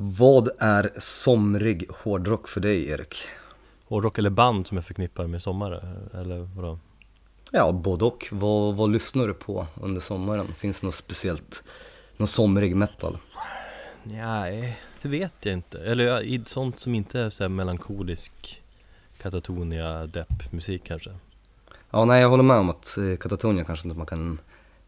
Vad är somrig hårdrock för dig Erik? Hårdrock eller band som jag förknippar med sommar, eller vadå? Ja, både och. Vad, vad lyssnar du på under sommaren? Finns det något speciellt? Någon somrig metal? Nej, det vet jag inte. Eller sånt som inte är så här melankolisk katatonia depp musik kanske. Ja, nej jag håller med om att eh, Katatonia kanske inte man kan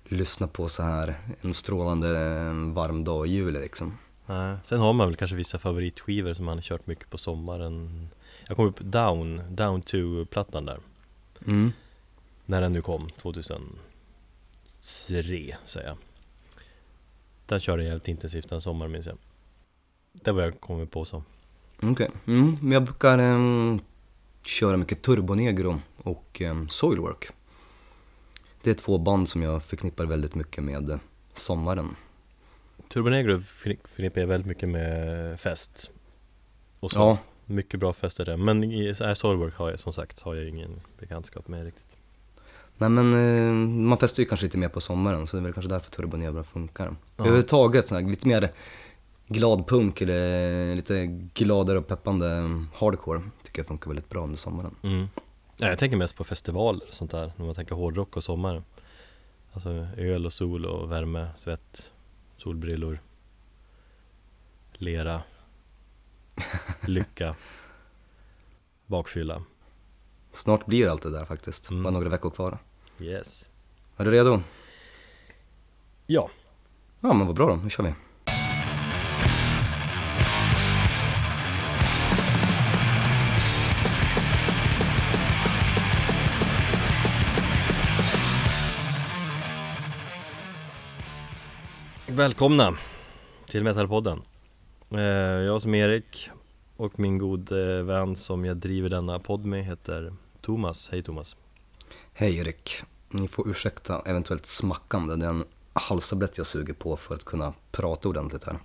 lyssna på så här en strålande eh, varm dag i juli liksom. Nej. Sen har man väl kanske vissa favoritskivor som man har kört mycket på sommaren. Jag kom upp Down, Down to plattan där. Mm. När den nu kom, 2003 säger jag. Den körde jag jävligt intensivt den sommaren minns jag. Det var jag kommit på så. Okej, mm, men jag brukar em, köra mycket Turbonegro och um, Soilwork. Det är två band som jag förknippar väldigt mycket med eh, sommaren. Turbonegro förkni- förknippar jag väldigt mycket med fest. Och så. Ja, Mycket bra fester där. Men i Soilwork har jag som sagt har jag ingen bekantskap med riktigt. nej men eh, man festar ju kanske lite mer på sommaren så det är väl kanske därför Turbonegro funkar. Ja. Överhuvudtaget sån här, lite mer glad punk eller lite gladare och peppande em, hardcore tycker jag funkar väldigt bra under sommaren. Mm. Ja, jag tänker mest på festivaler och sånt där, när man tänker hårdrock och sommar. Alltså öl och sol och värme, svett, solbrillor, lera, lycka, bakfylla. Snart blir allt det där faktiskt, Mm. bara några veckor kvar. Yes. Är du redo? Ja, Ja men vad bra då, nu kör vi. Välkomna till Metalpodden. Eh, jag som Erik och min god eh, vän som jag driver denna podd med heter Thomas. Hej Thomas. Hej Erik, ni får ursäkta eventuellt smackande, det är en halstablett jag suger på för att kunna prata ordentligt här.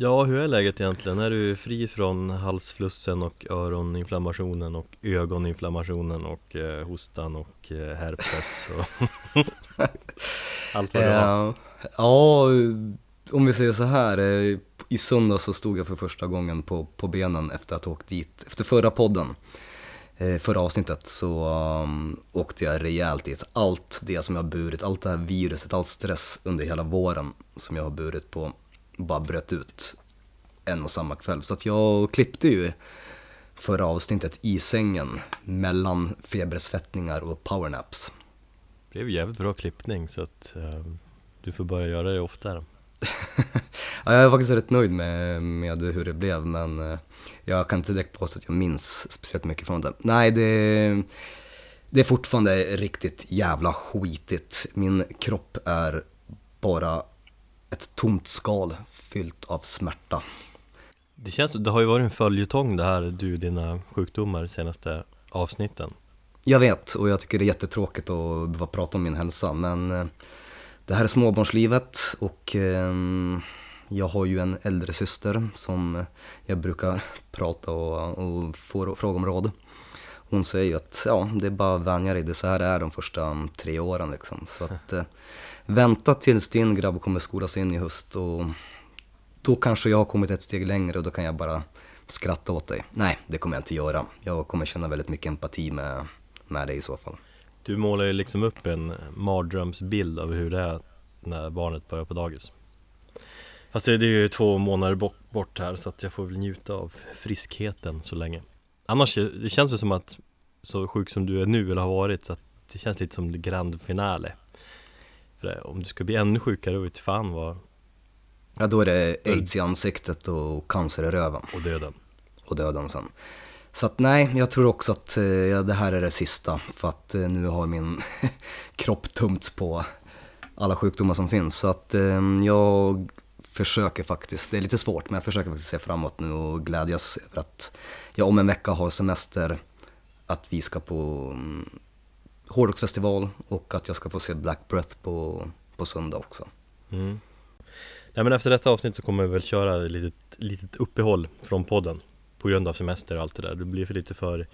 Ja, hur är läget egentligen? Är du fri från halsflussen och öroninflammationen och ögoninflammationen och eh, hostan och eh, herpes och allt vad du har? Eh, ja, om vi säger så här, eh, i söndag så stod jag för första gången på, på benen efter att ha åkt dit, efter förra podden. eh, Förra avsnittet så um, åkte jag rejält dit. Allt det som jag har burit, allt det här viruset, all stress under hela våren som jag har burit på bara bröt ut en och samma kväll. Så att jag klippte ju förra avsnittet i sängen mellan febersvettningar och powernaps. Det blev jävligt bra klippning så att eh, du får börja göra det oftare. Ja, jag är faktiskt rätt nöjd med, med hur det blev men eh, jag kan inte direkt påstå att jag minns speciellt mycket från det. Nej, det, det är fortfarande riktigt jävla skitigt. Min kropp är bara ett tomt skal fyllt av smärta. Det känns, det har ju varit en följetong det här, du dina sjukdomar de senaste avsnitten. Jag vet och jag tycker det är jättetråkigt att behöva prata om min hälsa men eh, det här är småbarnslivet och ehm, jag har ju en äldre syster som jag brukar prata och, och få fråga om råd. Hon säger ju att ja, det är bara att vänja dig, det så här är de första tre åren liksom. Så att eh, vänta tills din grabb kommer skolas in i höst och då kanske jag har kommit ett steg längre och då kan jag bara skratta åt dig. Nej, det kommer jag inte göra. Jag kommer känna väldigt mycket empati med, med dig i så fall. Du målar ju liksom upp en mardrömsbild av hur det är när barnet börjar på dagis. Fast det är ju två månader bort, här så att jag får väl njuta av friskheten så länge. Annars, eh, det känns ju som att så sjuk som du är nu eller har varit så att det känns lite som grand finale. För om du ska bli ännu sjukare, vet fan vad, Ja, då är det aids i ansiktet och cancer i röven och döden. och döden sen. Så att nej, jag tror också att eh, ja, det här är det sista för att eh, nu har min kropp tömts på alla sjukdomar som finns. Så att eh, jag försöker faktiskt, det är lite svårt, men jag försöker faktiskt se framåt nu och glädjas över att jag om en vecka har semester, att vi ska på mm, hårdrocksfestival och att jag ska få se Black Breath på, på söndag också. Mm. Nej men efter detta avsnitt så kommer vi väl köra ett litet, litet uppehåll från podden På grund av semester och allt det där Det blir för lite för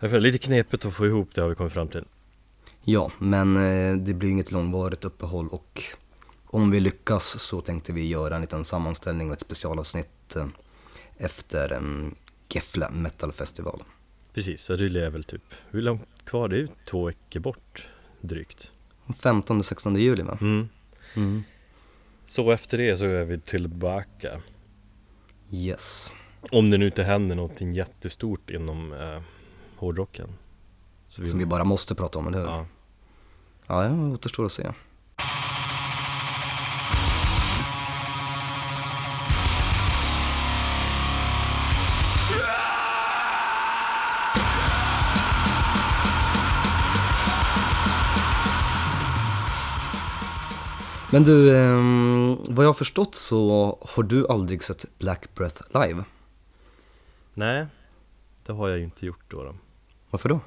det lite knepigt att få ihop det har vi kommit fram till Ja, men eh, det blir inget långvarigt uppehåll och om vi lyckas så tänkte vi göra en liten sammanställning och ett specialavsnitt eh, efter Gefle Metal Festival. Precis, så det är väl typ, hur långt kvar? Det är ju två veckor bort drygt 15-16 juli va? mm. Mm. Så efter det så är vi tillbaka Yes. Om det nu inte händer någonting jättestort inom eh, hårdrocken så Som vi bara måste prata om, eller hur? ja. Ja, det återstår att se. Men du, eh, vad jag har förstått så har du aldrig sett Black Breath live. Nej, det har jag ju inte gjort då, då. Varför då?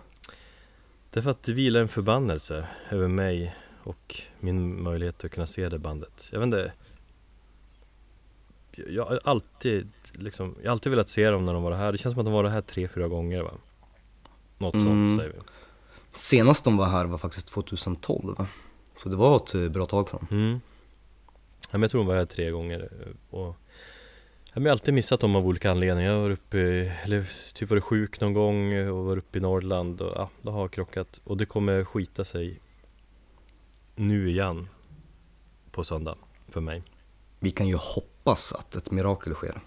Därför att det vilar en förbannelse över mig och min möjlighet att kunna se det bandet. Jag vet inte Jag har alltid liksom, jag har alltid velat se dem när de var här. Det känns som att de var här tre, fyra gånger va? Något Mm. sånt säger vi. Senast de var här var faktiskt 2012. Så det var ett eh, bra tag sedan. Mm. Ja, men jag tror de var här tre gånger eh, och jag har alltid missat dem av olika anledningar. Jag var uppe, i- eller typ varit sjuk någon gång och var uppe i Norrland och ja, det har krockat. Och det kommer skita sig nu igen på söndag för mig. Vi kan ju hoppas att ett mirakel sker.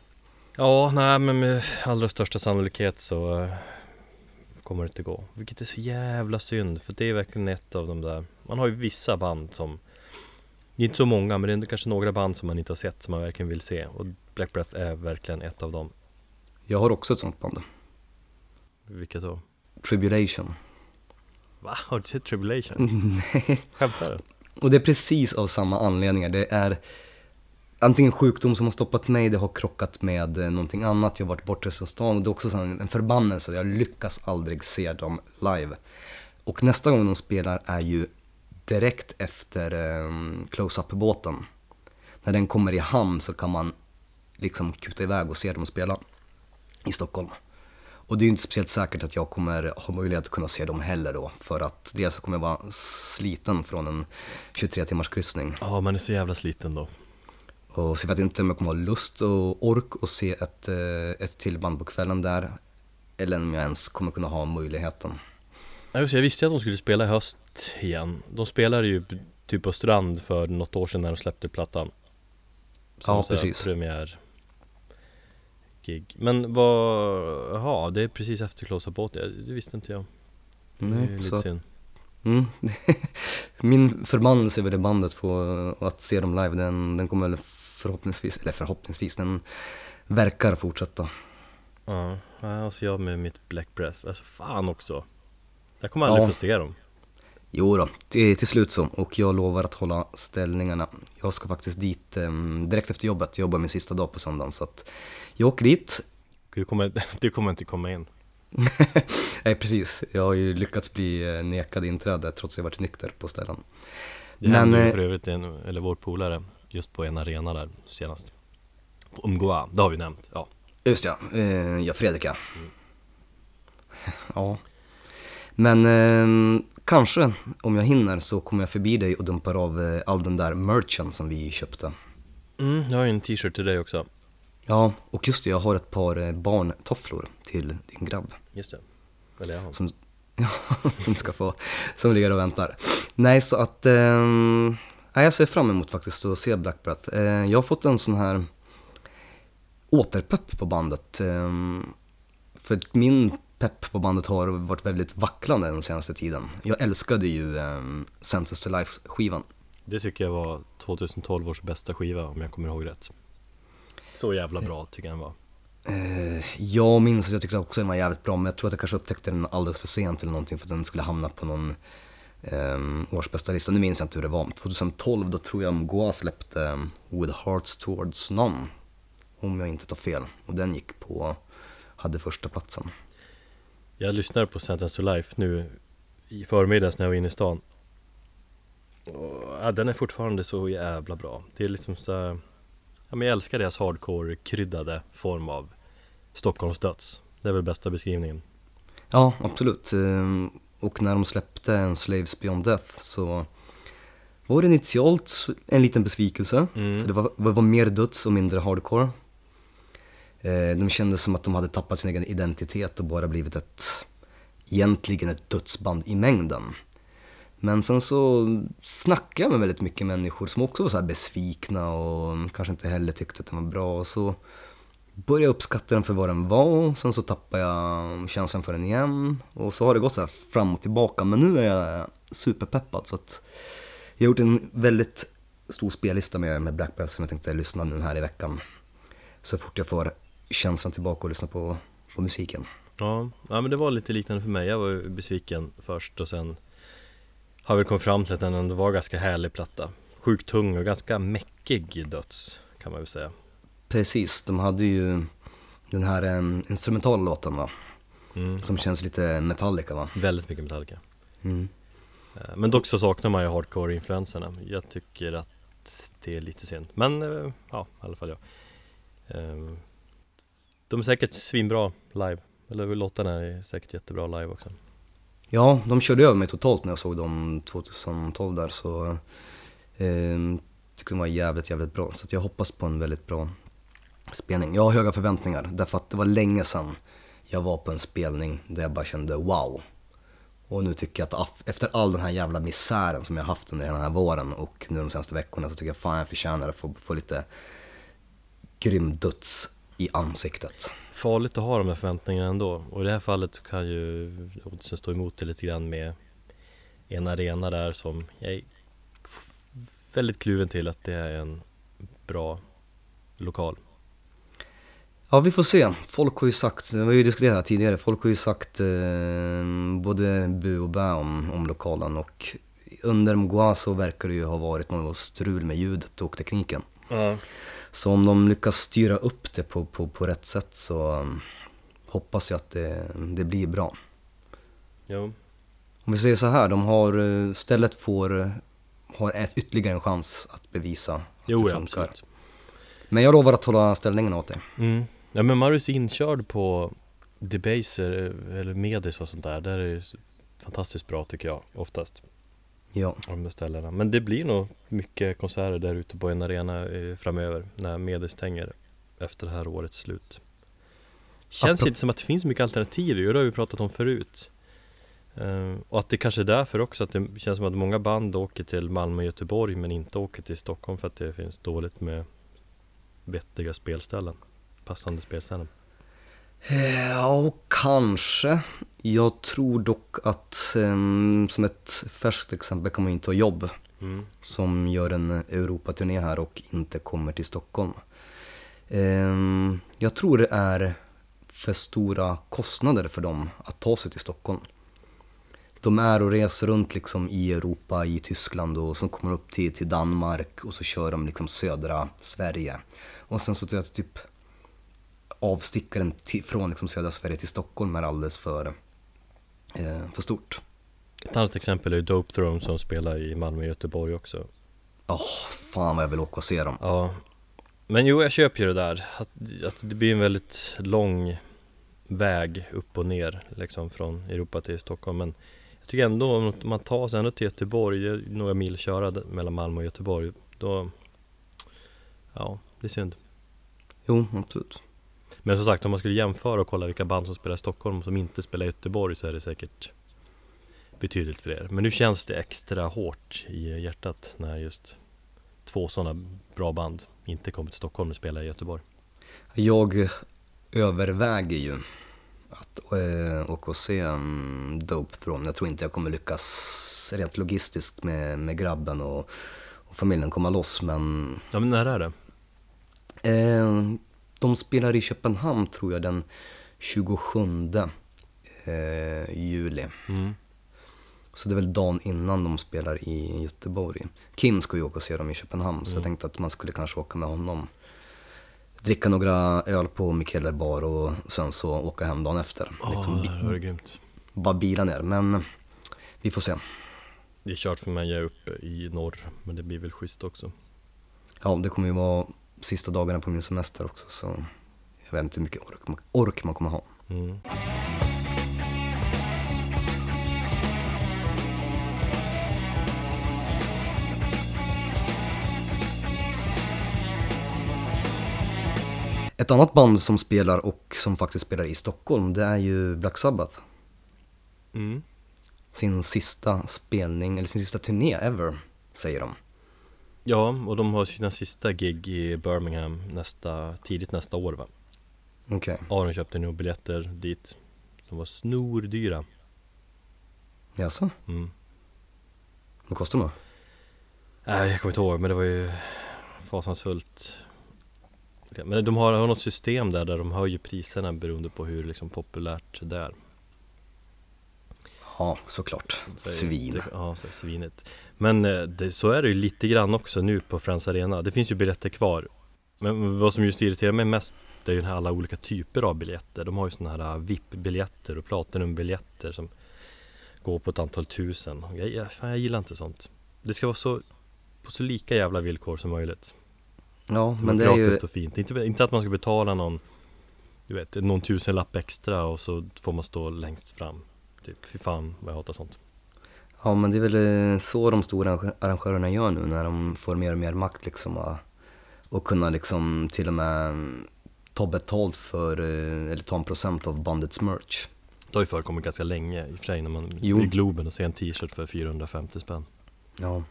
Ja, nej men med allra största sannolikhet så eh, kommer det inte gå. Vilket är så jävla synd, för det är verkligen ett av de där Man har ju vissa band som Det är inte så många, men det är ändå kanske några band som man inte har sett som man verkligen vill se Och Black Breath är verkligen ett av dem Jag har också ett sånt band. Vilket då? Tribulation. Va? Har du sett Tribulation? Nej. Skämtar du? Och det är precis av samma anledningar. Det är antingen sjukdom som har stoppat mig, det har krockat med eh, någonting annat, jag har varit bortrest från stan och det är också en förbannelse, jag lyckas aldrig se dem live. Och nästa gång de spelar är ju direkt efter eh, Close-Up-båten. När den kommer i hamn så kan man liksom kuta iväg och se dem spela i Stockholm. Och det är ju inte speciellt säkert att jag kommer ha möjlighet att kunna se dem heller då. För att dels så kommer jag vara sliten från en 23 timmars kryssning. Ja, man är så jävla sliten då och så jag vet inte om jag kommer ha lust och ork att se ett, eh, ett till band på kvällen där. Eller om jag ens kommer kunna ha möjligheten. Jag visste ju att de skulle spela i höst igen De spelade ju typ på Strand för något år sedan när de släppte plattan Som Ja, precis. Premiär gig Men vad, jaha, det är precis efter Close Up Båt, det visste inte jag Det är Nej, lite så synd mm, Min förbannelse över det bandet för att se dem live, den, den kommer väl förhoppningsvis, eller förhoppningsvis, den verkar fortsätta. Ja, ja, alltså jag med mitt Black Breath, alltså fan också Jag kommer aldrig Ja. få se dem Jo då, till, till slut så. Och jag lovar att hålla ställningarna. Jag ska faktiskt dit eh, direkt efter jobbet. Jag jobbar min sista dag på söndagen. Så att jag åker dit. Du kommer, du kommer inte komma in Nej precis, jag har ju lyckats bli eh, nekad inträde trots att jag varit nykter på ställen. Det Men, hände ju eh, för övrigt en, eller vår polare just på en arena där senast På Umgoa, det har vi nämnt, ja Just ja, eh, ja Fredrik ja. Ja. Men eh, kanske om jag hinner så kommer jag förbi dig och dumpar av eh, all den där merchen som vi köpte. mm, Jag har ju en t-shirt till dig också Ja, och just det, jag har ett par eh, barntofflor till din grabb. Just det, eller jag har som, ja, som ska få, som ligger och väntar. Nej, så att, nej, jag ser fram emot faktiskt att se Black Breath. Eh, jag har fått en sån här återpepp på bandet. Eh, för min pepp på bandet har varit väldigt vacklande den senaste tiden. Jag älskade ju eh, Senses to Life-skivan. Det tycker jag var 2012 års bästa skiva om jag kommer ihåg rätt Så jävla bra tycker jag den var jag minns att jag tyckte också den var jävligt bra, men jag tror att jag kanske upptäckte den alldeles för sent eller någonting för att den skulle hamna på någon um, årsbästa lista. Nu minns jag inte hur det var. 2012 då tror jag Mgoa släppte um, With Hearts Towards None. Om jag inte tar fel. Och den gick på, hade första platsen. Jag lyssnade på Sentence to Life nu i förmiddags när jag var inne i stan och, ja, Den är fortfarande så jävla bra Det är liksom så här, ja, men Jag älskar deras hardcore-kryddade form av Stockholmsdöds Det är väl bästa beskrivningen Ja, absolut. Och när de släppte en Slaves Beyond Death så var initialt en liten besvikelse. Mm. För det var, det var mer döds och mindre hardcore. Eh, de kände som att de hade tappat sin egen identitet och bara blivit ett, egentligen ett dödsband i mängden. Men sen så snackade jag med väldigt mycket människor som också var så besvikna och kanske inte heller tyckte att den var bra. Och så började uppskatta den för vad den var, sen så tappade jag känslan för den igen. Och så har det gått så här fram och tillbaka, men nu är jag superpeppad. Så att jag har gjort en väldigt stor spellista med, med Black Bells som jag tänkte lyssna nu här i veckan. Så fort jag får känslan tillbaka och lyssna på, på musiken. Ja, ja, men det var lite liknande för mig. Jag var ju besviken först och sen har vi kommit fram till att den ändå var ganska härlig platta. Sjukt tung och ganska mäckig döds kan man väl säga. Precis, de hade ju den här um, instrumentala låten va? Mm. Som känns lite Metallica va? Väldigt mycket Metallica. Mm. Eh, Men dock så saknar man ju hardcore-influenserna. Jag tycker att det är lite synd. Men eh, ja, i alla fall jag. Ehm, De är säkert svinbra live. Eller låtarna är säkert jättebra live också. Ja, de körde över mig totalt när jag såg dem 2012 där så eh, tycker de var jävligt, jävligt bra. Så jag hoppas på en väldigt bra spelning. Jag har höga förväntningar därför att det var länge sedan jag var på en spelning där jag bara kände wow. Och nu tycker jag att efter all den här jävla misären som jag haft under den här våren och nu de senaste veckorna så tycker jag fan jag förtjänar att få, få lite grym duts i ansiktet. Farligt att ha de här förväntningarna ändå. Och i det här fallet så kan ju oddsen stå emot det lite grann med en arena där som jag är väldigt kluven till att det är en bra lokal. Ja, vi får se. Folk har ju sagt, vi har ju diskuterat tidigare, folk har ju sagt eh, både bu och bä om, om lokalen och under Mgwa så verkar det ju ha varit något strul med ljudet och tekniken. Ja. Så om de lyckas styra upp det på, på, på rätt sätt så um, hoppas jag att det, det blir bra. Jo. Om vi säger så här, de har, eh, stället får, har ett, ytterligare en chans att bevisa att Jo, det ja, funkar. absolut. Men jag lovar att hålla ställningen åt dig. Mm. Ja men Marius är inkörd på Debaser eller Medis och sånt där. Där är det fantastiskt bra tycker jag oftast. Ja. Av de ställena. Men det blir nog mycket konserter där ute på en arena eh, framöver. När Medis stänger efter det här årets slut. Känns Apro- inte som att det finns mycket alternativ det har vi pratat om förut. Eh, och att det kanske är därför också att det känns som att många band åker till Malmö och Göteborg men inte åker till Stockholm för att det finns dåligt med vettiga spelställen. Passande spelställen. Ja, och kanske. Jag tror dock att ehm, som ett färskt exempel kan man ju ta jobb Mm. som gör en Europaturné här och inte kommer till Stockholm. Ehm, jag tror det är för stora kostnader för dem att ta sig till Stockholm. De är och reser runt liksom i Europa, i Tyskland och så kommer upp till, till Danmark och så kör de liksom södra Sverige. Och sen så tror jag att typ avstickaren till, från liksom södra Sverige till Stockholm är alldeles för, eh, för stort. Ett annat exempel är Dope Throne som spelar i Malmö och Göteborg också. Åh, fan vad jag vill åka och se dem. Ja. Men jo, jag köper ju det där. Att, att det blir en väldigt lång väg upp och ner liksom från Europa till Stockholm. Men jag tycker ändå om man tar sig ändå till Göteborg, det är några mil köra mellan Malmö och Göteborg. Då, ja, det är synd. Jo, absolut. Men som sagt, om man skulle jämföra och kolla vilka band som spelar i Stockholm som inte spelar i Göteborg så är det säkert betydligt fler. Men nu känns det extra hårt i hjärtat när just två sådana bra band inte kommer till Stockholm och spelar i Göteborg. Jag överväger ju att äh, åka och se um, Dope Throne. Jag tror inte jag kommer lyckas rent logistiskt med, med grabben och, och familjen komma loss men Ja men när är det? eh, de spelar i Köpenhamn tror jag den 27 eh, juli. Mm. Så det är väl dagen innan de spelar i Göteborg. Kim ska ju åka och se dem i Köpenhamn så jag tänkte att man skulle kanske åka med honom. Dricka några öl på Mikeller bar och sen så åka hem dagen efter. Ja, liksom, det var grymt. bara bila ner. Men vi får se. Det är kört för mig, jag är uppe i norr, men det blir väl schysst också. Ja, det kommer ju vara sista dagarna på min semester också. Så jag vet inte hur mycket ork man, ork man kommer ha. Mm. Ett annat band som spelar och som faktiskt spelar i Stockholm det är ju Black Sabbath. Mm. Sin sista spelning, eller sin sista turné ever, säger de. Ja, och de har sina sista gig i Birmingham nästa, tidigt nästa år va? Okej, Aron köpte nog biljetter dit som var snordyra. jaså? Mm. Vad kostar de? Nej, jag kommer inte ihåg men det var ju fasansfullt. Men de har, har något system där, där de höjer priserna beroende på hur liksom populärt det är. Ja, såklart. Så Svin. Ja, så svinet. Men eh, det, så är det ju lite grann också nu på Friends Arena. Det finns ju biljetter kvar. Men vad som just irriterar mig mest det är ju alla olika typer av biljetter. De har ju sådana här VIP-biljetter och Platinum-biljetter som går på ett antal tusen. Jag, jag, fan, jag gillar inte sånt. Det ska vara så på så lika jävla villkor som möjligt. Ja, men det är ju... Gratis och fint. Inte, inte att man ska betala någon Du vet, någon tusenlapp extra och så får man stå längst fram. Typ, fy fan vad jag hatar sånt. Ja, men det är väl eh, så de stora arrangö- arrangörerna gör nu när de får mer och mer makt liksom och, och kunna liksom till och med mm, ta betalt för, eh, eller ta en procent av bandets merch. Det har ju förekommit ganska länge i och för sig när man Jo. i Globen och ser en t-shirt för 450 spänn. Ja,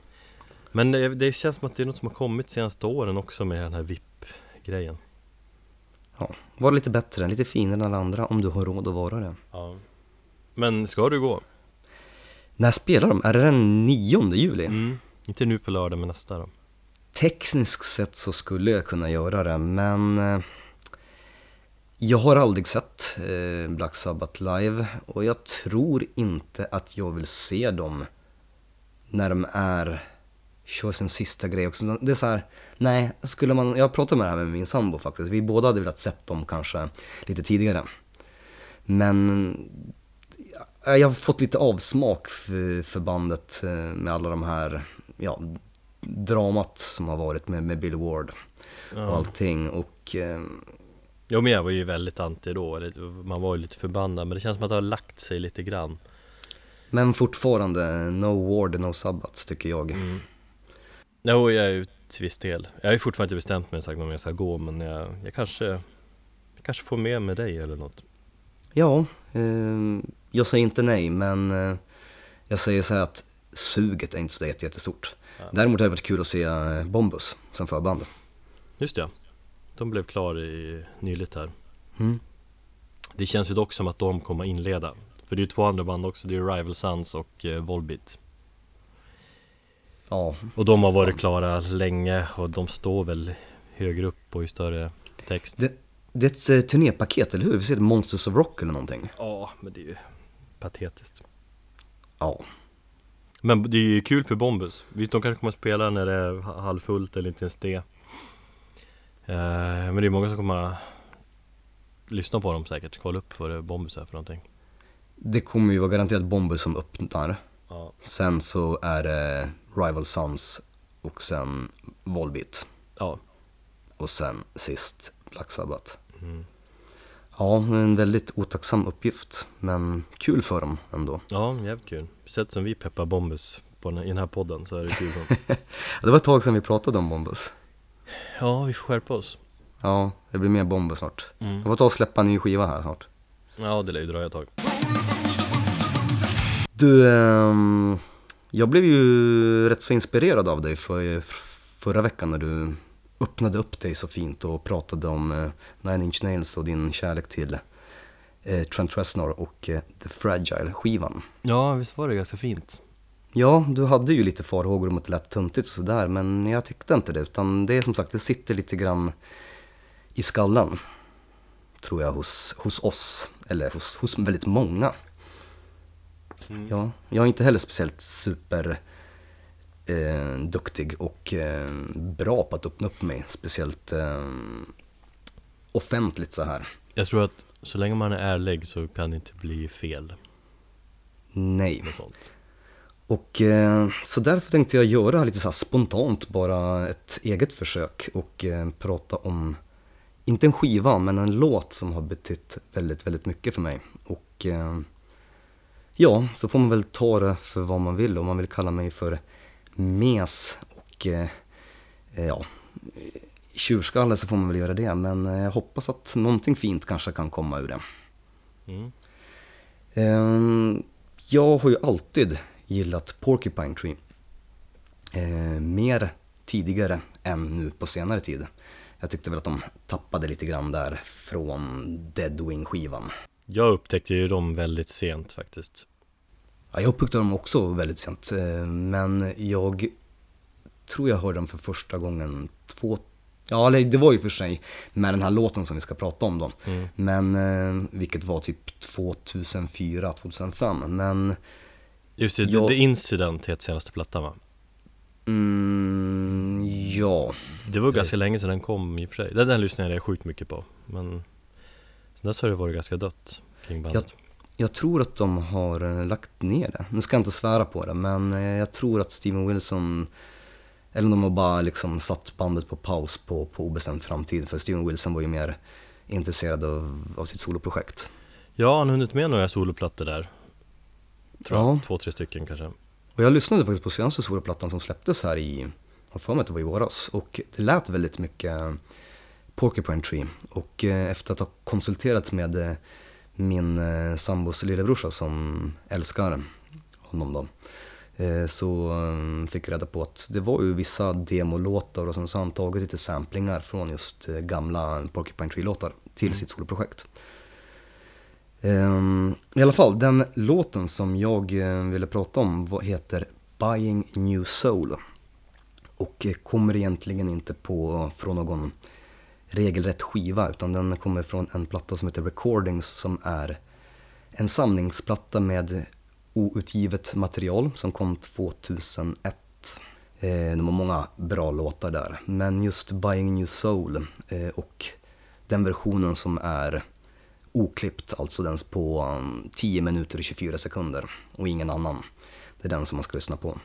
Men det, det känns som att det är något som har kommit senaste åren också med den här VIP-grejen. ja. Var lite bättre, lite finare än alla andra om du har råd att vara det. Ja. Men ska du gå? När spelar de? Är det den 9 juli? Mm. Inte nu på lördag men nästa då. Tekniskt sett så skulle jag kunna göra det, men eh, jag har aldrig sett eh, Black Sabbath live och jag tror inte att jag vill se dem när de är, kör sin sista grej också. Det är så här, nej, skulle man, jag pratade med det här med min sambo faktiskt, vi båda hade velat sett dem kanske lite tidigare. Men jag har fått lite avsmak för, för bandet eh, med alla de här, ja, dramat som har varit med, med Bill Ward och Ja. allting och eh, Jo men jag var ju väldigt anti då, man var ju lite förbannad men det känns som att det har lagt sig lite grann. men fortfarande no Ward, no Sabbath tycker jag. Mm. Jo, jag är ju till viss del. Jag har ju fortfarande inte bestämt mig sagt om jag ska gå men jag, jag kanske jag kanske får med med dig eller något. Ja, eh, jag säger inte nej men eh, jag säger så här att suget är inte så jätte- jättestort. Ja. Däremot hade det varit kul att se eh, Bombus som förband. Just det, de blev klar i, nyligt här. Mm. Det känns ju dock som att de kommer inleda. För det är ju två andra band också, det är Rival Sons och eh, Volbeat. Ja, Och de har varit klara länge och de står väl högre upp och i större text. Det, det är ett turnépaket, eller hur? Vi ser ett Monsters of Rock eller någonting. Ja, men det är ju patetiskt. Ja, Men det är ju kul för Bombus. Visst, de kanske kommer att spela när det är ha- halvfullt eller inte ens det. Eh, men det är många som kommer att lyssna på dem säkert. Kolla upp vad det Bombus är för någonting. det kommer ju vara garanterat Bombus som öppnar. Ja. Sen så är det Rival Sons och sen Volbeat. Ja. Och sen sist Black Sabbath. Mm. Ja, en väldigt otacksam uppgift, men kul för dem ändå. Ja, jävligt kul. Sätt som vi peppar Bombus på den, i den här podden så är det kul. Det var ett tag sedan vi pratade om Bombus. ja, vi får skärpa oss. Ja, det blir mer Bombus snart. Mm. Jag får ta och släppa en ny skiva här snart. Ja, det lär ju dröja ett tag. Du, ehm, jag blev ju rätt så inspirerad av dig för, förra veckan när du öppnade upp dig så fint och pratade om eh, Nine Inch Nails och din kärlek till eh, Trent Reznor och eh, The Fragile-skivan. Ja, visst var det ganska fint? Ja, du hade ju lite farhågor om att det lät töntigt och sådär, men jag tyckte inte det, utan det är som sagt, det sitter lite grann i skallen. Tror jag hos, hos oss, eller hos, hos väldigt många. Mm. Ja, jag är inte heller speciellt super eh, duktig och eh, bra på att öppna upp mig, speciellt eh, offentligt så här. Jag tror att så länge man är ärlig så kan det inte bli fel Nej. Och eh, så därför tänkte jag göra lite så spontant bara ett eget försök och eh, prata om, inte en skiva, men en låt som har betytt väldigt, väldigt mycket för mig. Och eh, ja, så får man väl ta det för vad man vill. Om man vill kalla mig för mes och eh, ja, tjurskalle så får man väl göra det, men eh, jag hoppas att någonting fint kanske kan komma ur det. Mm. Ehm, Jag har ju alltid gillat Porcupine Tree. Eh, mer tidigare än nu på senare tid. Jag tyckte väl att de tappade lite grann där från Deadwing-skivan. Jag upptäckte ju dem väldigt sent faktiskt. Ja, jag upptäckte dem också väldigt sent, eh, men jag tror jag hörde dem för första gången två, ja det var ju för sig med den här låten som vi ska prata om då. Mm. Men eh, vilket var typ 2004, 2005. Men Just det, Jag- The Incident heter senaste plattan va? mm, ja, Det var ganska länge sedan den kom i och för sig. Den, den lyssnade jag sjukt mycket på. Men sen dess har det varit ganska dött kring bandet. jag tror att de har eh, lagt ner det. Nu ska jag inte svära på det, men eh, jag tror att Steven Wilson eller om de har bara liksom satt bandet på paus på, på obestämd framtid. För Steven Wilson var ju mer intresserad av, av sitt soloprojekt. Ja, han har hunnit med några soloplattor där. Tror Ja. jag. Två, tre stycken kanske. Och jag lyssnade faktiskt på senaste soloplattan som släpptes här i, jag får mig att det var i våras. Och det lät väldigt mycket Porcupine Tree. Och eh, efter att ha konsulterat med eh, min eh, sambos lillebrorsa som älskar honom då. eh, Så eh, fick jag reda på att det var ju vissa demolåtar och sen så har han tagit lite samplingar från just eh, gamla Porcupine Tree-låtar till sitt soloprojekt. Ehm, I alla fall, den låten som jag ville prata om heter Buying New Soul. Och kommer egentligen inte på, från någon regelrätt skiva utan den kommer från en platta som heter Recordings som är en samlingsplatta med outgivet material som kom 2001. Eh, de har många bra låtar där, men just Buying New Soul eh, och den versionen som är oklippt, alltså den på um, 10 minuter och 24 sekunder och ingen annan. Det är den som man ska lyssna på.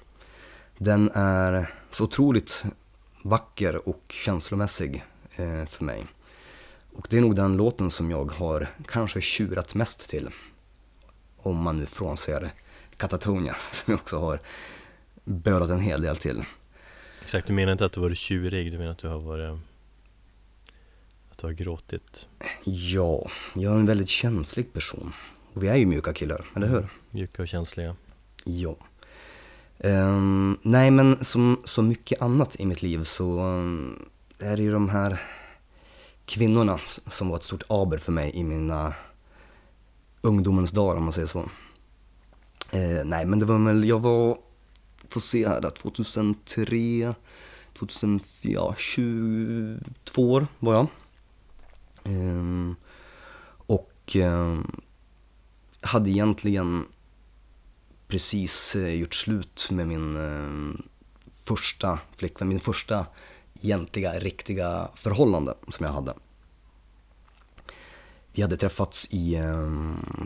Den är så otroligt vacker och känslomässig för mig. Och det är nog den låten som jag har kanske tjurat mest till. Om man nu frånser Katatonia som jag också har bölat en hel del till. Exakt, du menar inte att du varit tjurig, du menar att du har varit Att du har gråtit Ja, jag är en väldigt känslig person. Och vi är ju mjuka killar, eller hur? Mjuka och känsliga Ja. Ehm, nej men som så mycket annat i mitt liv så um, det är ju de här kvinnorna som var ett stort aber för mig i mina ungdomens dagar om man säger så. Eh, nej men det var väl, jag var, får se här då, 2003, 2004, ja, 22 år var jag. Eh, och eh, hade egentligen precis eh, gjort slut med min eh, första flickvän, min första egentliga, riktiga förhållande som jag hade. Vi hade träffats i eh,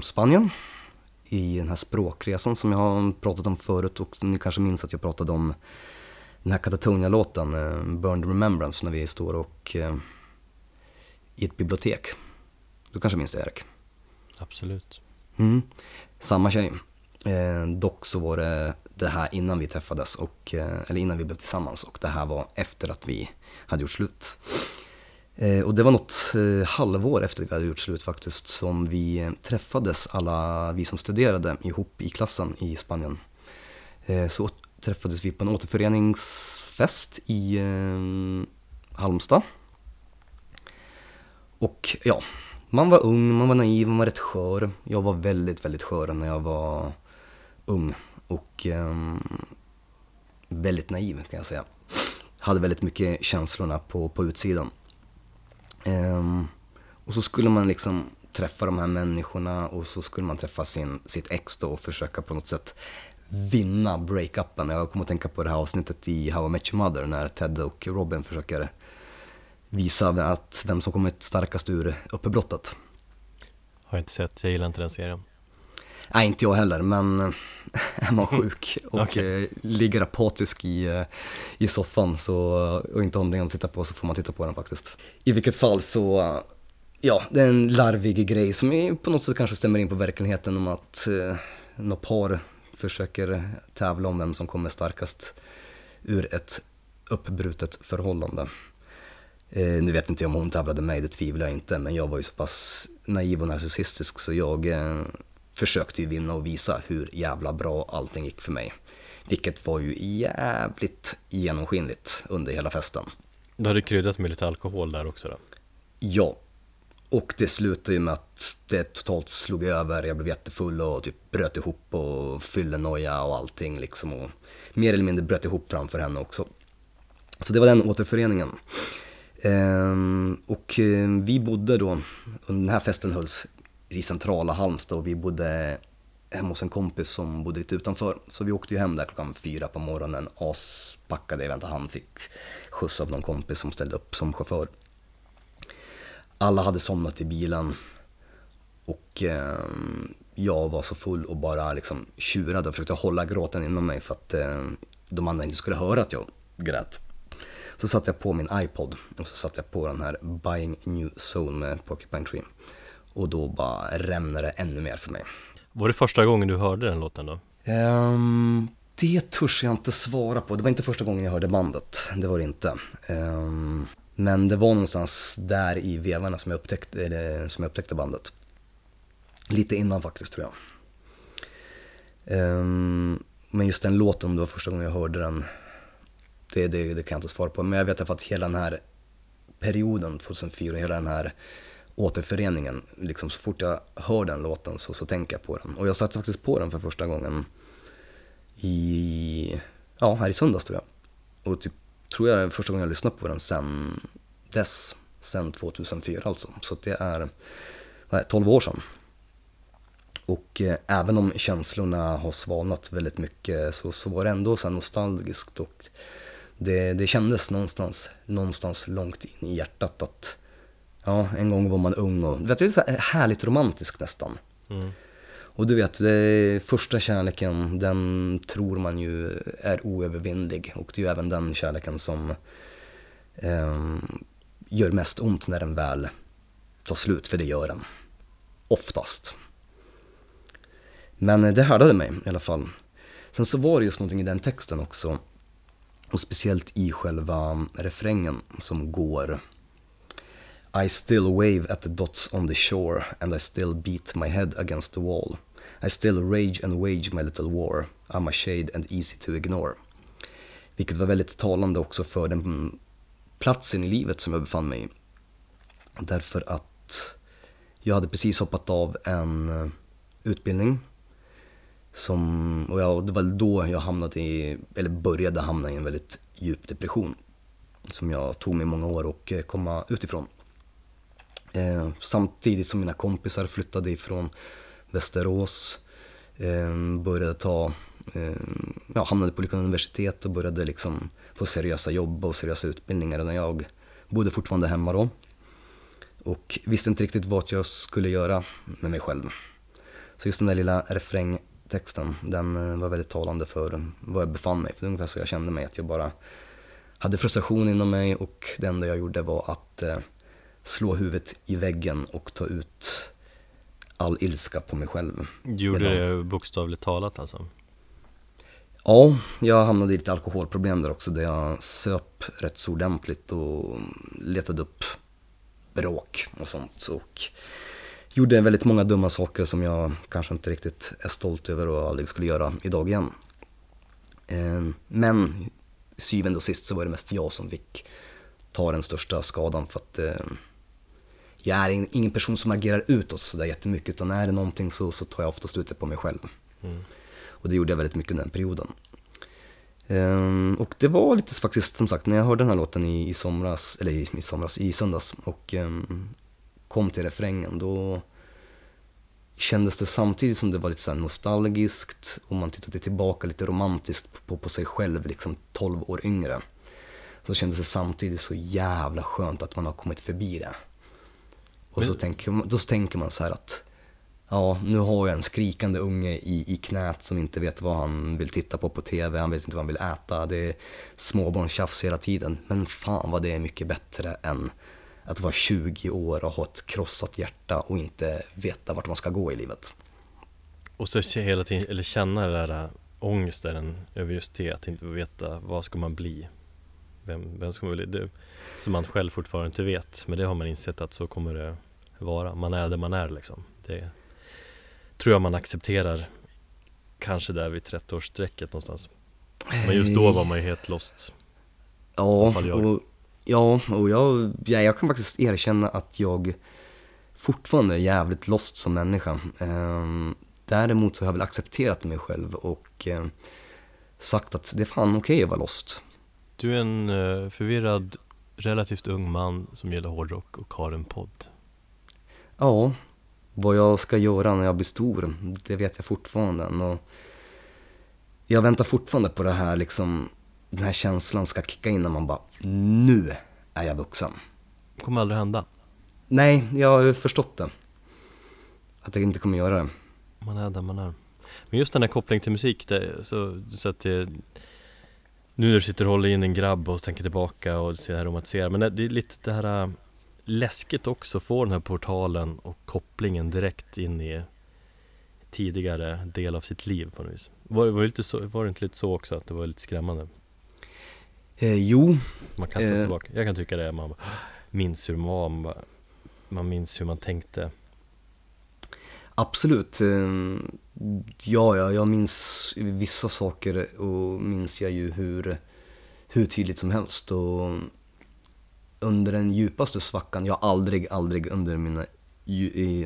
Spanien i den här språkresan som jag har pratat om förut och ni kanske minns att jag pratade om den här Catatonia-låten, eh, Burned Remembrance, när vi står och eh, i ett bibliotek. Du kanske minns det Erik? Absolut Mm. Samma tjej. Eh, dock så var det det här innan vi träffades, och, eh, eller innan vi blev tillsammans och det här var efter att vi hade gjort slut. Eh, och det var något eh, halvår efter att vi hade gjort slut faktiskt som vi träffades alla vi som studerade ihop i klassen i Spanien. Så träffades vi på en återföreningsfest i Halmstad. Och ja, man var ung, man var naiv, man var rätt skör. Jag var väldigt, väldigt skör när jag var ung och ehm, väldigt naiv kan jag säga. Hade väldigt mycket känslorna på, på utsidan. Ehm, och så skulle man liksom träffa de här människorna och så skulle man träffa sin, sitt ex då och försöka på något sätt vinna breakupen. Jag kommer att tänka på det här avsnittet i How I Met Your Mother när Ted och Robin försöker visa att vem som kommit starkast ur uppbrottet. Har jag inte sett, jag gillar inte den serien Nej, inte jag heller, men är man sjuk och Okej. eh, ligger apatisk i, eh, i soffan så, och inte har någonting att titta på så får man titta på den faktiskt. I vilket fall så, ja, det är en larvig grej som är på något sätt kanske stämmer in på verkligheten om att eh, några par försöker tävla om vem som kommer starkast ur ett uppbrutet förhållande. Eh, nu vet inte jag om hon tävlade mig, det tvivlar jag inte, men jag var ju så pass naiv och narcissistisk så jag eh, försökte ju vinna och visa hur jävla bra allting gick för mig. Vilket var ju jävligt genomskinligt under hela festen. Du hade kryddat med lite alkohol där också då? Ja. Och det slutade ju med att det totalt slog över, jag blev jättefull och typ bröt ihop och fyllenoja och allting liksom. Och mer eller mindre bröt ihop framför henne också. Så det var den återföreningen. Ehm, och eh, vi bodde då, den här festen hölls i centrala Halmstad och vi bodde hemma hos en kompis som bodde lite utanför. Så vi åkte ju hem där klockan fyra på morgonen, aspackade. Jag vet inte, han fick skjuts av någon kompis som ställde upp som chaufför. Alla hade somnat i bilen och eh, jag var så full och bara liksom tjurade och försökte hålla gråten inom mig för att eh, de andra inte skulle höra att jag grät. Så satte jag på min iPod och så satte jag på den här Buying New Soul med Porcupine Tree. Och då bara rämnade det ännu mer för mig. Var det första gången du hörde den låten då? Um, det törs jag inte svara på. Det var inte första gången jag hörde bandet. Det var det inte. Um, men det var någonstans där i vevarna som jag upptäckte, eller, som jag upptäckte bandet. Lite innan faktiskt tror jag. Um, men just den låten, det var första gången jag hörde den. Det, det, det kan jag inte svara på. Men jag vet att hela den här perioden, 2004, hela den här återföreningen, liksom så fort jag hör den låten så, så tänker jag på den. Och jag satte faktiskt på den för första gången i, ja, här i söndags tror jag. Och typ, tror jag är första gången jag lyssnat på den sen dess, sen 2004 alltså. Så det är, vad är 12 år sedan. Och eh, även om känslorna har svalnat väldigt mycket så, så var det ändå så nostalgiskt och det, det kändes någonstans, någonstans långt in i hjärtat att ja, en gång var man ung och vet, det är så här härligt romantiskt nästan. Mm. Och du vet, det, första kärleken, den tror man ju är oövervinnlig. Och det är ju även den kärleken som eh, gör mest ont när den väl tar slut, för det gör den. Oftast. Men det härdade mig i alla fall. Sen så var det just någonting i den texten också. Och speciellt i själva refrängen som går i still wave at the dots on the shore and I still beat my head against the wall. I still rage and wage my little war. I'm a shade and easy to ignore. Vilket var väldigt talande också för den platsen i livet som jag befann mig i. Därför att jag hade precis hoppat av en eh, utbildning. Som, och jag, det var då jag hamnade i, eller började hamna i en väldigt djup depression. Som jag tog mig många år att eh, komma utifrån. Eh, samtidigt som mina kompisar flyttade ifrån Västerås, eh, började ta, eh, ja, hamnade på Lyckans universitet och började liksom få seriösa jobb och seriösa utbildningar. Och jag bodde fortfarande hemma då och visste inte riktigt vad jag skulle göra med mig själv. Så just den där lilla refrängtexten, den eh, var väldigt talande för var jag befann mig. För det ungefär så jag kände mig, att jag bara hade frustration inom mig och det enda jag gjorde var att eh, slå huvudet i väggen och ta ut all ilska på mig själv. Gjorde det bokstavligt talat alltså? Ja, jag hamnade i lite alkoholproblem där också där jag söp rätt så ordentligt och letade upp bråk och sånt. Och gjorde väldigt många dumma saker som jag kanske inte riktigt är stolt över och aldrig skulle göra idag igen. Eh, men syvende och sist så var det mest jag som fick ta den största skadan för att eh, jag är ingen person som agerar utåt sådär jättemycket utan är det någonting så, så tar jag oftast ut det på mig själv. Mm. Och det gjorde jag väldigt mycket under den perioden. Um, och det var lite faktiskt som sagt när jag hörde den här låten i, i somras, eller i, i somras, i söndags och um, kom till refrängen då kändes det samtidigt som det var lite så nostalgiskt och man tittade tillbaka lite romantiskt på, på sig själv, liksom 12 år yngre. Så kändes det samtidigt så jävla skönt att man har kommit förbi det. Och så tänker, då tänker man så här att ja, nu har jag en skrikande unge i, i knät som inte vet vad han vill titta på på TV, han vet inte vad han vill äta, det är småbarnstjafs hela tiden. Men fan vad det är mycket bättre än att vara 20 år och ha ett krossat hjärta och inte veta vart man ska gå i livet. Och så hela tiden, eller känna den där ångesten över just det, att inte veta vad ska man bli vem, vem ska man vilja, det, som man själv fortfarande inte vet. Men det har man insett att så kommer det vara. Man är det man är liksom. Det tror jag man accepterar kanske där vid 30-årsstrecket någonstans. Men just då var man ju helt lost. Ja, och, ja, och jag, ja, jag kan faktiskt erkänna att jag fortfarande är jävligt lost som människa. Ehm, däremot så har jag väl accepterat mig själv och eh, sagt att det är fan okej att vara lost. Du är en eh, förvirrad, relativt ung man som gillar hårdrock och har en podd. Ja, vad jag ska göra när jag blir stor, det vet jag fortfarande. Och jag väntar fortfarande på det här liksom, den här känslan ska kicka in när man bara, nu är jag vuxen. Det kommer aldrig hända. Nej, jag har förstått det. Att jag inte kommer göra det. Man är där man är. Men just den här kopplingen till musik, det, så, så att det Nu när du sitter och håller in en grabb och tänker tillbaka och ser det här romantiserar Men det, det är lite det här äh, läskigt också att få den här portalen och kopplingen direkt in i tidigare del av sitt liv på något vis. Var, var, det, lite så, var det inte lite så också att det var lite skrämmande? Eh, jo, Man kastas Eh. tillbaka. Jag kan tycka det, man minns hur man var, man, bara, man minns hur man tänkte. absolut. Eh, ja, ja, jag minns vissa saker och minns jag ju hur, hur tydligt som helst. Och under den djupaste svackan, jag har aldrig, aldrig under mina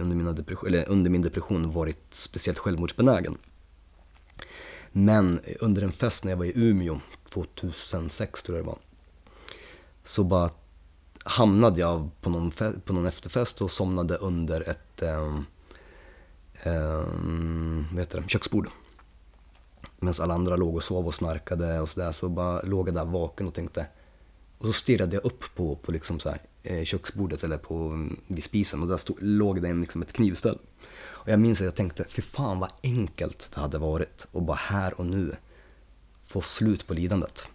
under, mina depression, eller under min depression varit speciellt självmordsbenägen. Men under en fest när jag var i Umeå 2006 tror jag det var. Så bara hamnade jag på någon, på någon efterfest och somnade under ett eh, eh, vad heter det? köksbord. Medan alla andra låg och sov och snarkade och sådär så bara låg jag där vaken och tänkte och så stirrade jag upp på, på liksom så här, eh, köksbordet eller på, mm, vid spisen och där stod, låg det en, liksom ett knivställ. Och jag minns att jag tänkte, fy fan vad enkelt det hade varit att bara här och nu få slut på lidandet.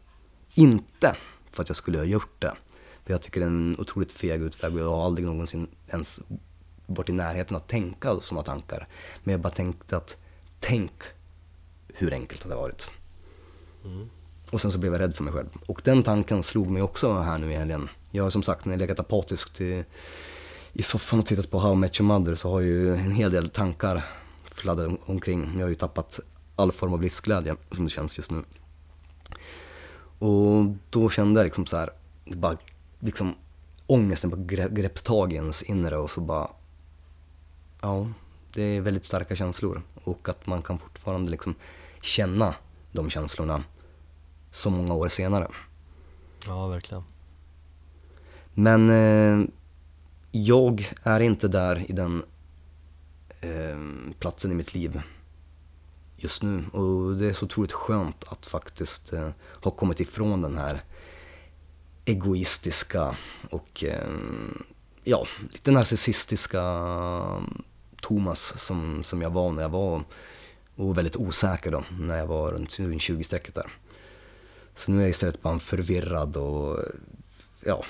Inte för att jag skulle ha gjort det, för jag tycker det är en otroligt feg utväg och jag har aldrig någonsin ens varit i närheten att tänka sådana tankar. Men jag bara tänkte att, tänk hur enkelt det hade varit. Mm. Och sen så blev jag rädd för mig själv. Och den tanken slog mig också här nu i helgen. Jag har som sagt, när jag legat apatiskt i, i soffan och tittat på How I Met Your Mother så har ju en hel del tankar fladdrat omkring. Jag har ju tappat all form av livsglädje som det känns just nu. Och då kände jag liksom så här, det bara liksom ångesten bara grepp, grepp tag i ens inre och så bara, ja, det är väldigt starka känslor. Och att man kan fortfarande liksom känna de känslorna så många år senare. Ja, verkligen. Men eh, jag är inte där i den eh, platsen i mitt liv just nu. Och det är så otroligt skönt att faktiskt eh, ha kommit ifrån den här egoistiska och eh, ja, lite narcissistiska Thomas som, som jag var när jag var och väldigt osäker då när jag var runt 20-strecket där. Så nu är jag istället bara en förvirrad och ja,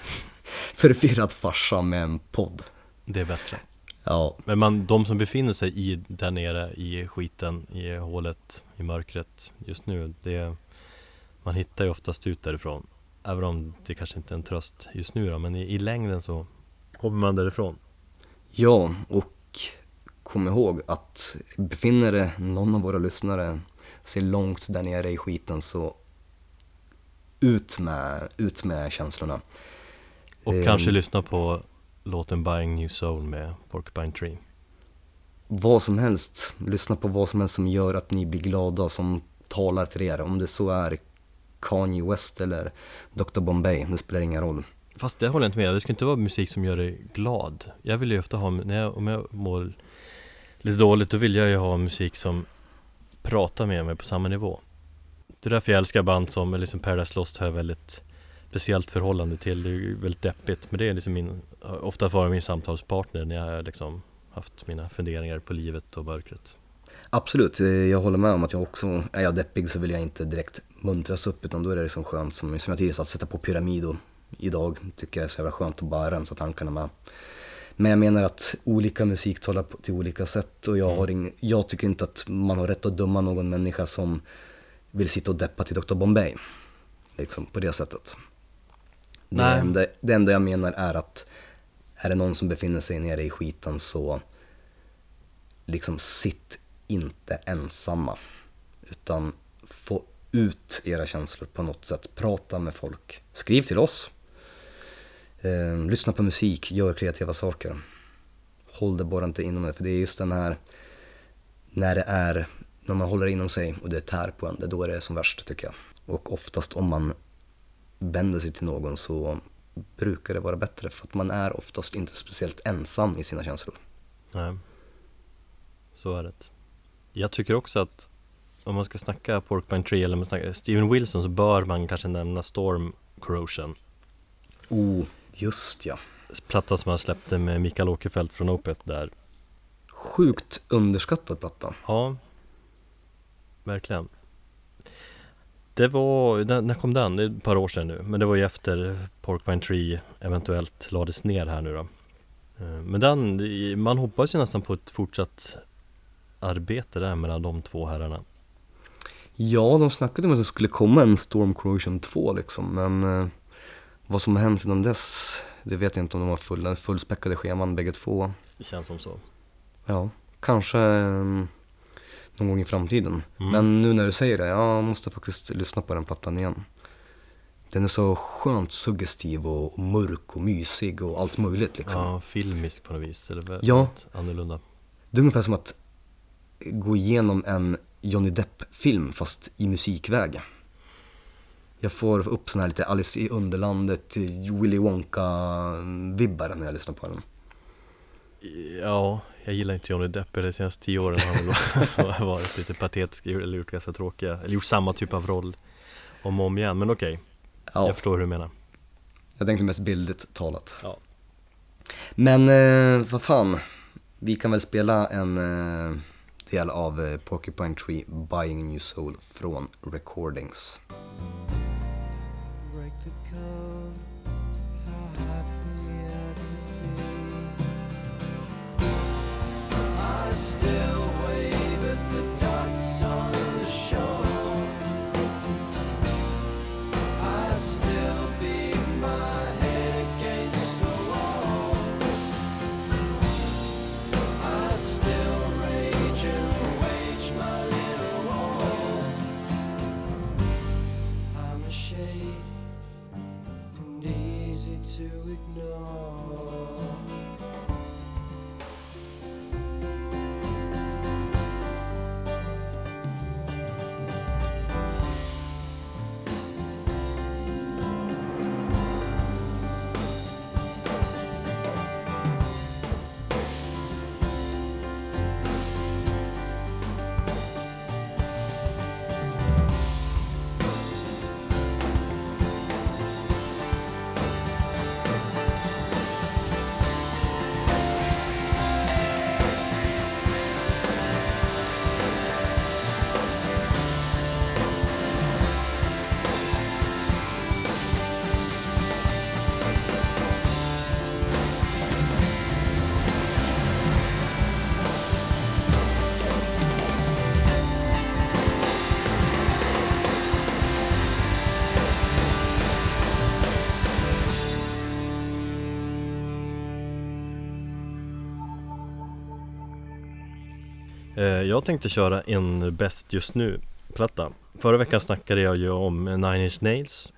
förvirrad farsa med en podd. Det är bättre. Ja, Men man, de som befinner sig i, där nere i skiten, i hålet, i mörkret just nu, det Man hittar ju oftast ut därifrån Även om det kanske inte är en tröst just nu då, men i, i längden så kommer man därifrån ja och kom ihåg att befinner det någon av våra lyssnare sig långt där nere i skiten så ut med, ut med känslorna. Och Ehm. kanske lyssna på låten Buying New Soul med Porcupine Tree Vad som helst, lyssna på vad som helst som gör att ni blir glada, som talar till er. Om det så är Kanye West eller Dr Bombay, det spelar ingen roll. Fast det håller jag inte med, det ska inte vara musik som gör dig glad Jag vill ju ofta ha, när jag, om jag mår lite dåligt, då vill jag ju ha musik som pratar med mig på samma nivå Det är därför jag älskar band som, liksom Paradise Lost har jag väldigt speciellt förhållande till. Det är ju väldigt deppigt, men det är liksom min, ofta varit min samtalspartner när jag har liksom haft mina funderingar på livet och mörkret. Absolut, eh, jag håller med om att jag också, är jag deppig så vill jag inte direkt muntras upp utan då är det liksom skönt som, som jag tidigare sa, att sätta på pyramid och idag tycker jag är så jävla skönt att bara rensa tankarna med. Men jag menar att olika musik talar till olika sätt och jag, har ing, jag tycker inte att man har rätt att döma någon människa som vill sitta och deppa till Dr Bombay. liksom på det sättet. Det enda, det enda jag menar är att är det någon som befinner sig nere i skiten så liksom sitt inte ensamma. Utan få ut era känslor på något sätt. Prata med folk. Skriv till oss. Eh, lyssna på musik, gör kreativa saker. Håll det bara inte inom dig, för det är just den här när det är, när man håller inom sig och det tär på en, det är då det är som värst tycker jag. Och oftast om man vänder sig till någon så brukar det vara bättre för att man är oftast inte speciellt ensam i sina känslor. Nej, så är det. Jag tycker också att om man ska snacka Porcupine Tree eller man snackar Steven Wilson så bör man kanske nämna Storm Corrosion. Oh, just ja. Plattan som han släppte med Mikael Åkerfeldt från Opeth där. Sjukt underskattad platta. Ja, verkligen. Det var, när, när kom den? Det är ett par år sedan nu, men det var ju efter Porcupine Tree eventuellt lades ner här nu då. Eh, Men den, man hoppas ju nästan på ett fortsatt arbete där mellan de två herrarna. Ja, de snackade om att det skulle komma en Storm Corrosion 2 liksom, men eh, vad som har hänt sedan dess, det vet jag inte om de har full, fullspäckade scheman bägge två. Det känns som så. Ja, kanske eh, någon gång i framtiden. Mm. Men nu när du säger det, jag måste faktiskt lyssna på den plattan igen. Den är så skönt suggestiv och mörk och mysig och allt möjligt liksom. Ja, filmisk på något vis, eller Ja. annorlunda. Det är ungefär som att gå igenom en Johnny Depp-film fast i musikväg. Jag får upp sån här lite Alice i Underlandet, Willy Wonka-vibbar när jag lyssnar på den. Ja, jag gillar inte Johnny Depp de senaste tio åren har han väl varit lite patetisk eller gjort ganska tråkiga, eller gjort samma typ av roll om och om igen, men okej, Ja, jag förstår hur du menar. jag tänkte mest bildligt talat. Ja. Men eh, vad fan, vi kan väl spela en eh, del av eh, Porcupine Tree Buying a New Soul från Recordings. Still Jag tänkte köra en bäst just nu-platta. Förra veckan snackade jag ju om Nine Inch Nails.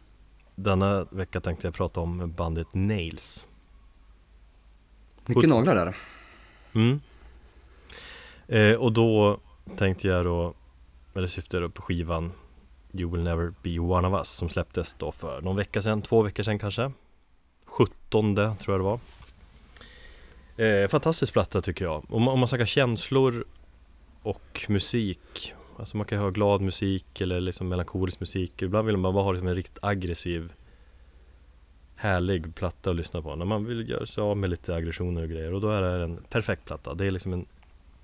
Denna vecka tänkte jag prata om bandet Nails. Mycket naglar där. Mm. Eh, och då tänkte jag då, eller syftade då på skivan You will never be one of us som släpptes då för någon vecka sedan, två veckor sedan kanske 17 tror jag det var eh, Fantastisk platta tycker jag Om, man- om man snackar känslor och musik Alltså man kan ha glad musik eller liksom melankolisk musik Ibland vill man bara ha liksom en riktigt aggressiv Härlig platta att lyssna på När man vill göra sig av med lite aggressioner och grejer Och då är det en perfekt platta Det är liksom en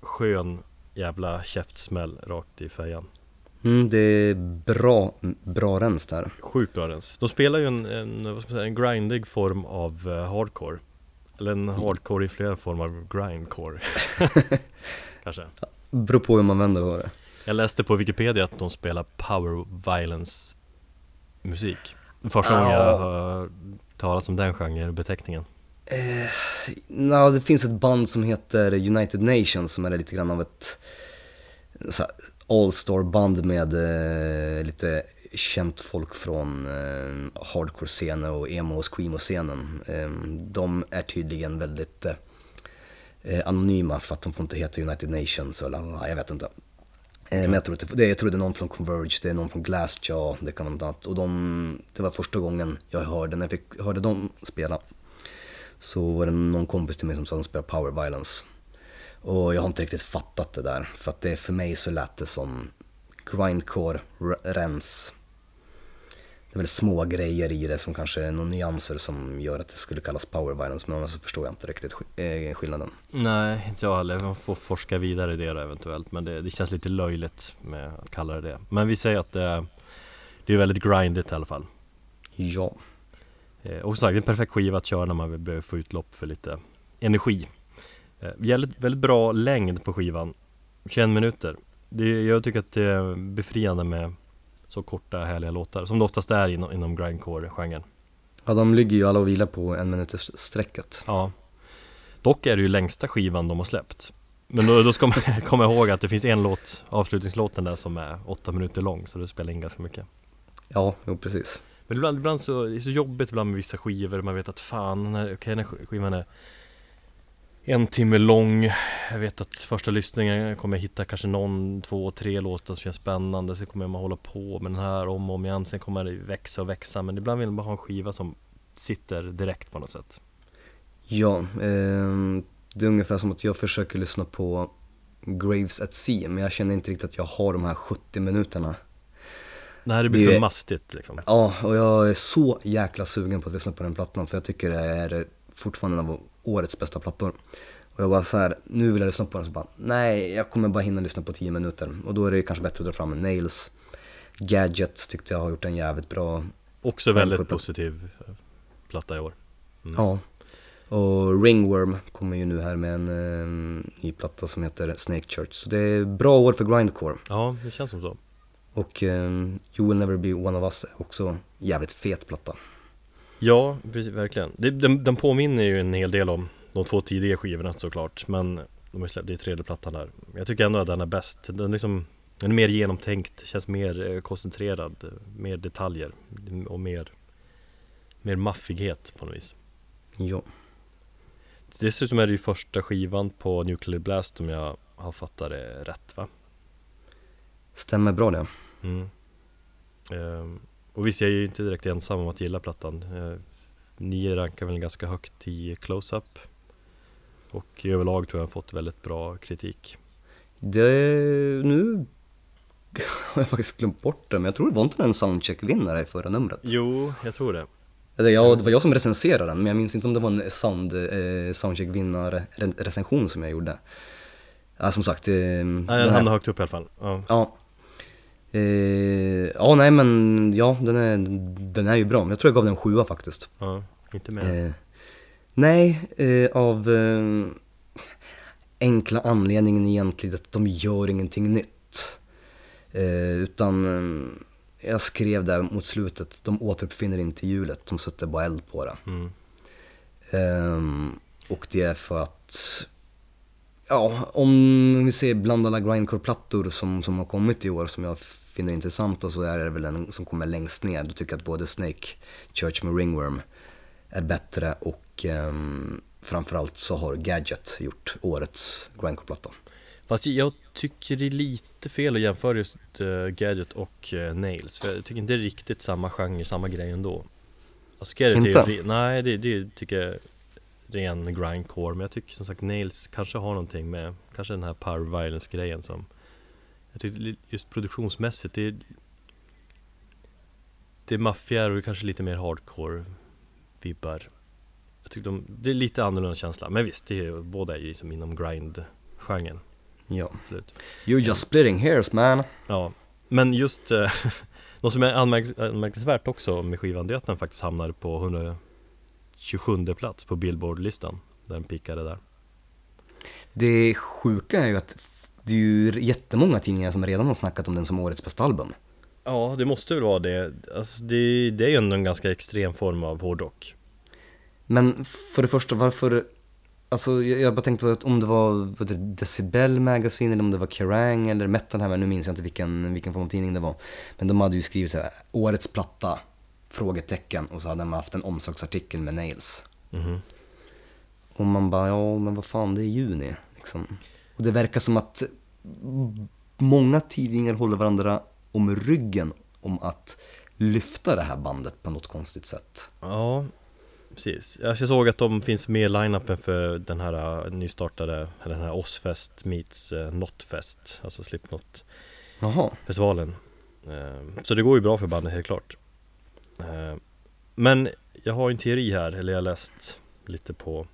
skön jävla käftsmäll rakt i fejan Mm, det är bra, bra rens där. Sjukt bra rens. De spelar ju en, en, vad ska man säga, en grindig form av eh, hardcore. Eller en hardcore-influerad form av grindcore. Kanske. Beror på hur man vänder på det. Jag läste på Wikipedia att de spelar power violence musik. Första gången jag har talat om den genrebeteckningen. Eh, nå, det finns ett band som heter United Nations som är lite grann av ett all-star band med eh, lite känt folk från eh, hardcore-scenen och emo och screamo-scenen. Eh, de är tydligen väldigt eh, anonyma för att de får inte heta United Nations och lalala, jag vet inte. Eh, men jag tror, att det, jag tror det är någon från Converge, det är någon från Glassjaw, det kan vara något annat. Och de, det var första gången jag hörde, när jag fick, hörde dem spela så var det någon kompis till mig som sa att de spelar Power Violence. Och jag har inte riktigt fattat det där, för att det för mig så lät det som grindcore, rens. Väl små grejer i det som kanske är några nyanser som gör att det skulle kallas Power Violence, men annars så förstår jag inte riktigt eh, skillnaden. Nej, inte jag heller. Man får forska vidare i det då eventuellt. Men det, det känns lite löjligt med att kalla det det. Men vi säger att det, det är väldigt grindigt i alla fall. Ja, Eh, och som sagt, det är en perfekt skiva att köra när man behöver få utlopp för lite energi. Eh, väldigt, väldigt bra längd på skivan. 21 minuter. Det, jag tycker att det är befriande med så korta härliga låtar. Som det oftast är inom, inom grindcore-genren. ja de ligger ju alla och vilar på en minuters sträcket. Ja. Dock är det ju längsta skivan de har släppt. Men då, då ska man komma ihåg att det finns en låt, avslutningslåten där som är åtta minuter lång. Så det spelar in ganska mycket. Ja, jo precis. Men ibland, ibland så det är så jobbigt ibland med vissa skivor. Man vet att fan, okej den här skivan är en timme lång. Jag vet att första lyssningen kommer jag hitta kanske någon, två, tre låtar som känns spännande. Sen kommer man hålla på med den här om och om igen. Sen kommer det växa och växa. Men ibland vill man bara ha en skiva som sitter direkt på något sätt. Ja, ehm, det är ungefär som att jag försöker lyssna på Graves at Sea, men jag känner inte riktigt att jag har de här 70 minuterna. Nej det blir Det- för mastigt liksom. Ja, och jag är så jäkla sugen på att lyssna på den plattan, för jag tycker det är fortfarande en av årets bästa plattor. Och jag bara så här, nu vill jag lyssna på den, så bara, nej, jag kommer bara hinna lyssna på 10 minuter. Och då är det kanske bättre att dra fram en Nails. Gadget tyckte jag har gjort en jävligt bra Också väldigt Människor- positiv eh, platta i år. Mm. Ja. Och Ringworm kommer ju nu här med en eh, ny platta som heter Snake Church. Så det är bra år för grindcore. Ja, det känns som så. Och eh, You Will Never Be One of Us är också jävligt fet platta. Ja, precis, verkligen. Det, den, den påminner ju en hel del om de två tidiga skivorna såklart. Men de har släppt, det är tredje plattan där. Jag tycker ändå att den är bäst. Den är liksom den är mer genomtänkt, känns mer eh, koncentrerad, mer detaljer och mer, mer maffighet på något vis. Ja. Dessutom är det ju första skivan på Nuclear Blast om jag har fattat det rätt va? Stämmer bra det. Mm. Ehm, och visst, jag är ju inte direkt ensam om att gilla plattan. Uh, ni rankar väl ganska högt i close-up. Och överlag tror jag har fått väldigt bra kritik. Det, nu har jag faktiskt glömt bort det, men jag tror det var inte en soundcheck-vinnare i förra numret. Jo, jag tror det. Eller ja, det var jag som recenserade den, men jag minns inte om det var en sound, eh, soundcheck-vinnare-recension som jag gjorde. Ja, som sagt. Eh, Nej, den hamnade högt upp i alla fall. Ja. Ja. Eh, ja, nej men ja, den är, den är ju bra. Men jag tror jag gav den en sjua faktiskt. ja inte mer. Eh, nej, eh, av eh, enkla anledningen egentligen att de gör ingenting nytt. Eh, utan eh, jag skrev där mot slutet, de återuppfinner inte hjulet, de sätter bara eld på det. Mm. Ehm, och det är för att, ja, om vi ser bland alla grindcore-plattor som, som har kommit i år som jag finner intressanta så är det väl den som kommer längst ner. Du tycker att både Snake, Church med Ringworm är bättre och um, framförallt så har Gadget gjort årets grindcore-platta. Fast jag tycker det är lite fel att jämföra just eh, Gadget och eh, Nails. För jag tycker inte det är riktigt samma genre, samma grej ändå. Alltså Gadget är Inte? ju, re- nej det, det tycker jag är ren grindcore. Men jag tycker som sagt Nails kanske har någonting med, kanske den här power violence grejen som Jag tycker li- just produktionsmässigt det är Det är maffigare och kanske lite mer hardcore vibbar Jag tycker de, det är lite annorlunda känsla. Men visst, det är, båda är ju som inom grind-genren. Ja. Absolut. You're just splitting hairs man. Ja, men just eh, Något som är anmärk- anmärkningsvärt också med skivan Det är att den faktiskt hamnade på 127 plats på Billboard-listan Där den pickade där Det sjuka är ju att det är ju jättemånga tidningar som redan har snackat om den som årets bästa album. Ja, det måste väl vara det. Alltså, det, det är ju ändå en ganska extrem form av hårdrock. Men för det första, varför Alltså jag, bara tänkte om det var det, Decibel Magazine eller om det var Kerrang eller Metal Hammer, nu minns jag inte vilken, vilken form av tidning det var. Men de hade ju skrivit så här, årets platta, frågetecken, och så hade de haft en omslagsartikel med Nails. Mhm. Och man bara, ja men vad fan, det är juni liksom. Och det verkar som att många tidningar håller varandra om ryggen om att lyfta det här bandet på något konstigt sätt. Ja, precis. Jag såg att de finns med i line-upen för den här uh, nystartade, eller den här Ozzfest meets uh, Notfest, alltså Slipknot-festivalen. Jaha, Uh, så det går ju bra för bandet helt klart. Uh, men jag har en teori här, eller jag har läst lite på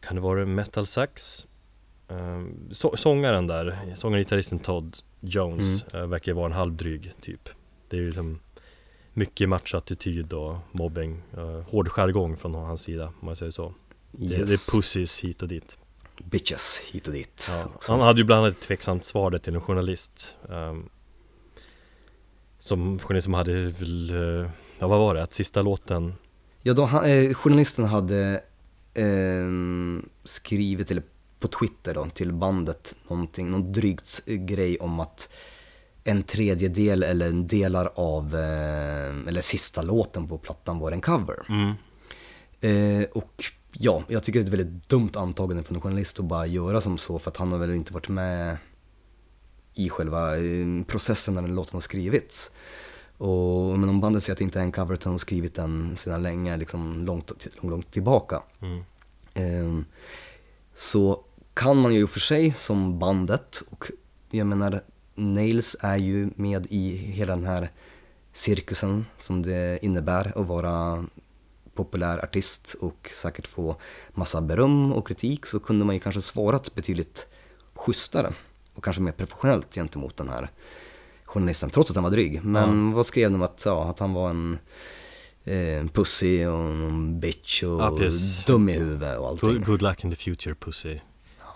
Kan det vara Metal Sax? Uh, så, sångaren där, sångaren gitarristen Todd Jones uh, verkar vara en halvdryg typ. Det är ju liksom mycket matchattityd och mobbing, uh, hård jargong från hans sida om man säger så. Det, det yes. är pussies hit och dit. Bitches hit och dit. Ja, han hade ju bland annat ett tveksamt svar där till en journalist um, Som journalist som hade väl, eh, ja vad var det, att sista låten Ja, då, han, eh, journalisten hade eh, skrivit, eller på Twitter då, till bandet någonting, någon drygt grej om att en tredjedel eller delar av, eh, eller sista låten på plattan var en cover. mm. Eh, och ja, jag tycker det är ett väldigt dumt antagande från en journalist att bara göra som så för att han har väl inte varit med i själva eh, processen när den låten har skrivits. Och men om bandet säger att det inte är en cover utan de har skrivit den sedan länge, liksom långt, långt, långt tillbaka. Mm. Eh, så kan man ju för sig som bandet och jag menar Nails är ju med i hela den här cirkusen som det innebär att vara populär artist och säkert få massa beröm och kritik så kunde man ju kanske svarat betydligt schysstare och kanske mer professionellt gentemot den här journalisten trots att han var dryg. Men vad skrev de att, ja, att han var en eh, pussy och en bitch och Ja, dum i huvudet och allting. good luck in the future pussy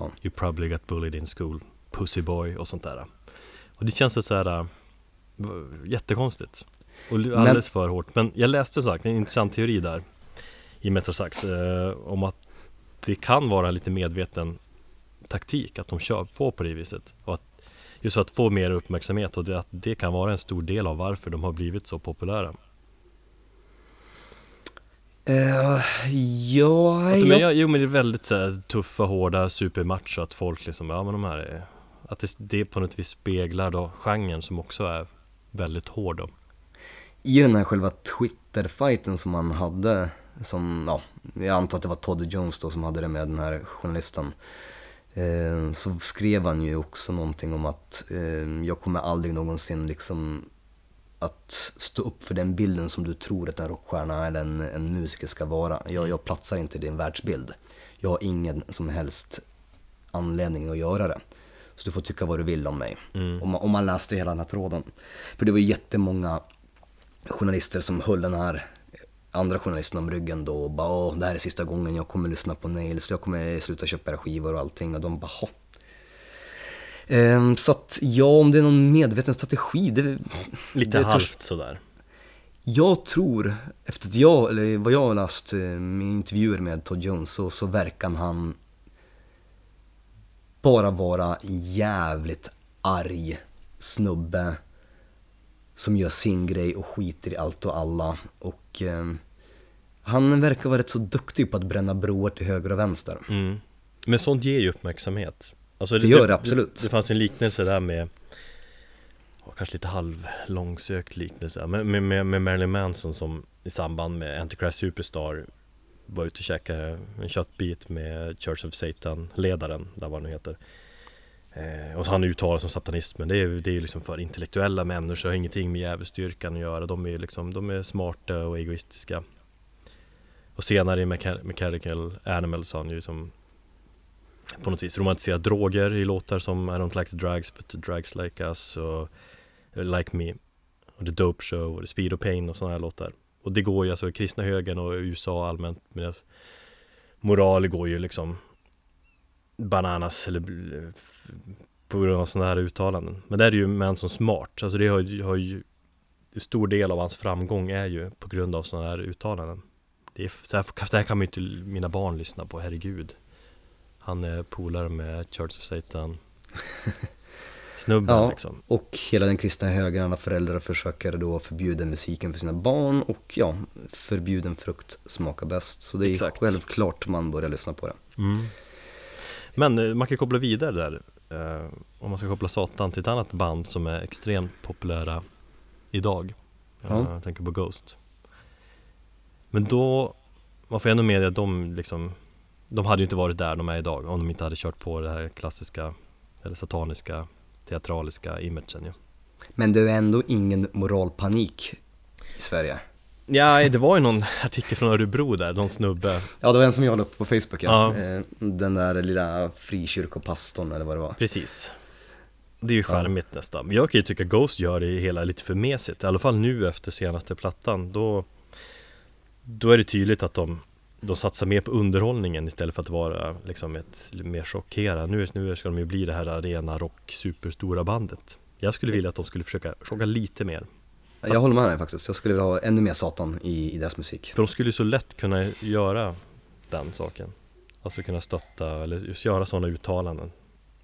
Ja. You probably got bullied in school Pussy boy och sånt där. Och det känns så här äh, Jättekonstigt. Och alldeles för hårt. Men jag läste sagt en intressant teori där I Metrosax eh, Om att det kan vara lite medveten taktik att de kör på på det viset. Och att Just för att få mer uppmärksamhet och det, att det kan vara en stor del av varför de har blivit så populära Eh, ja, Att de jo men det är väldigt så här, tuffa, hårda, supermacho att folk liksom, ja men de här är Att det, det på något vis speglar då genren som också är väldigt hård då. i den här själva Twitter-fighten som han hade, som, ja, jag antar att det var Todd Jones då som hade det med den här journalisten. Eh, så skrev han ju också någonting om att eh, jag kommer aldrig någonsin liksom att stå upp för den bilden som du tror att en rockstjärna eller en, en musiker ska vara. Jag, jag platsar inte i din världsbild. Jag har ingen som helst anledning att göra det. Så du får tycka vad du vill om mig. Mm. Om, man, om man läste hela den här tråden. För det var jättemånga journalister som höll den här andra journalisten om ryggen då och bara Åh, det här är sista gången jag kommer lyssna på Nails, jag kommer sluta köpa era skivor och allting och de bara Hå. Ehm, så att ja, om det är någon medveten strategi, det, Lite det törs- halvt sådär. jag tror, efter att jag, eller vad jag har läst eh, med intervjuer med Todd Jones så, så verkar han bara vara jävligt arg snubbe som gör sin grej och skiter i allt och alla. Och eh, han verkar vara rätt så duktig på att bränna broar till höger och vänster. Mm. Men sånt ger ju uppmärksamhet. Alltså, Det gör det, absolut. Det, det fanns en liknelse där med kanske lite halvlångsökt liknelse med, med, med Marilyn Manson som i samband med Antichrist Superstar var ute och käkade en köttbit med Church of Satan ledaren, där vad han nu heter eh, och så han uttalar som satanismen det är ju det är liksom för intellektuella människor har ingenting med djävulsdyrkan att göra de är liksom, de är smarta och egoistiska och senare i Mecha- Mechanical Animal sa han ju som på något vis romantiserat droger i låtar som I don't like the drugs but the drugs like us och eh, Like Me och The Dope Show och The Speed of Pain och sådana här låtar. Och det går ju alltså kristna högern och USA allmänt medan moral går ju liksom bananas eller eh, på grund av sådana här uttalanden. Men det är ju Manson smart. Alltså det har, ju- har ju en stor del av hans framgång är ju på grund av sådana här uttalanden. Det, är, så här, så här kan man ju inte mina barn lyssna på, herregud. Han är polare med Church of Satan snubben Ja. liksom. Och hela den kristna högern, alla föräldrar försöker då förbjuda musiken för sina barn och ja, förbjuden frukt smakar bäst. Så det är Exakt. självklart man börjar lyssna på det. Mm. Men eh, man kan koppla vidare där. Eh, om man ska koppla Satan till ett annat band som är extremt populära idag. Ja. Eh, Jag tänker på Ghost. Men då, man får ändå med att de liksom De hade ju inte varit där de är idag om de inte hade kört på det här klassiska Eller sataniska teatraliska imagen ju. Men det är ändå ingen moralpanik i Sverige. Ja, det var ju någon artikel från Örebro där, någon snubbe Ja, det var en som jag la upp på Facebook ja. Ja. Eh, Den där lilla frikyrkopastorn eller vad det var. Precis Det är ju charmigt nästan Men jag kan ju tycka Ghost gör det hela lite för mesigt I alla fall nu efter senaste plattan Då Då är det tydligt att de De satsar mer på underhållningen istället för att vara liksom ett mer chockerande. Nu, nu ska de ju bli det här arena rock superstora bandet. Jag skulle vilja att de skulle försöka chocka lite mer. Jag håller med dig faktiskt. Jag skulle vilja ha ännu mer Satan i, i deras musik. För de skulle ju så lätt kunna göra den saken. Alltså kunna stötta eller just göra sådana uttalanden.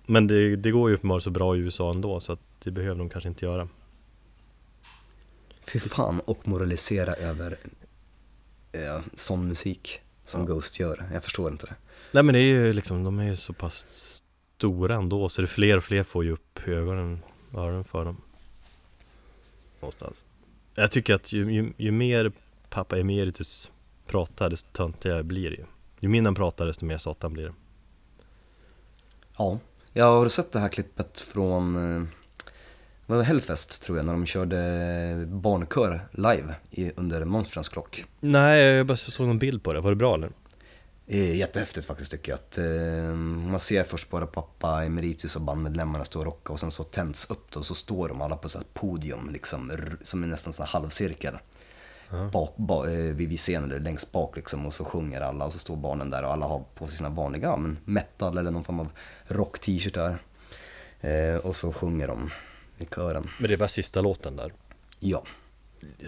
Men det, det går ju uppenbarligen så bra i USA ändå så att det behöver de kanske inte göra. Fy fan och moralisera över eh, sån musik som Ghost gör. Jag förstår inte det. Nej men det är ju liksom, de är ju så pass stora ändå så det är fler och fler får ju upp ögonen, öronen för dem Någonstans Jag tycker att ju, ju, ju mer pappa emeritus pratar desto töntigare blir det ju Ju mindre han pratar desto mer satan blir det Ja. Jag har sett det här klippet från vad var det, Hellfest tror jag, när de körde barnkör live i, under Monstrans klock. Nej, jag bara såg någon bild på det, var det bra eller? Det jättehäftigt faktiskt tycker jag. Att, eh, man ser först bara pappa emeritus och bandmedlemmarna stå och rocka och sen så tänds upp det och så står de alla på här podium liksom, som är nästan här halvcirkel. Bak, ba, eh, vid, vid scenen, eller längst bak liksom, och så sjunger alla och så står barnen där och alla har på sig sina vanliga men metal eller någon form av rock-t-shirtar. Eh, och så sjunger de i kören. Men det är bara sista låten där Ja,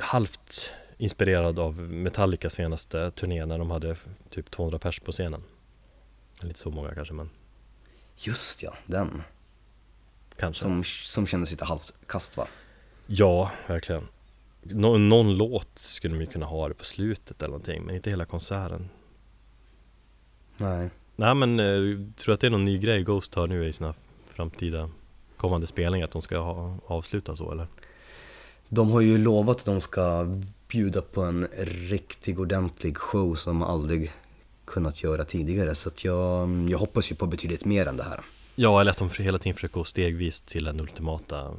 Halvt inspirerad av Metallica senaste turné när de hade typ 200 pers på scenen Lite så många kanske men just ja, den. kanske Som, som kändes lite halvt kast va? Ja, verkligen Nå- Någon låt skulle de ju kunna ha det på slutet eller någonting Men inte hela konserten Nej. Nej men, eh, tror du att det är någon ny grej Ghost har nu i sina framtida kommande spelningar Att de ska ha, avsluta så eller? De har ju lovat att de ska bjuda på en riktig ordentlig show som aldrig kunnat göra tidigare. Så att jag, jag hoppas ju på betydligt mer än det här. Ja, eller att de hela tiden försöker gå stegvis till den ultimata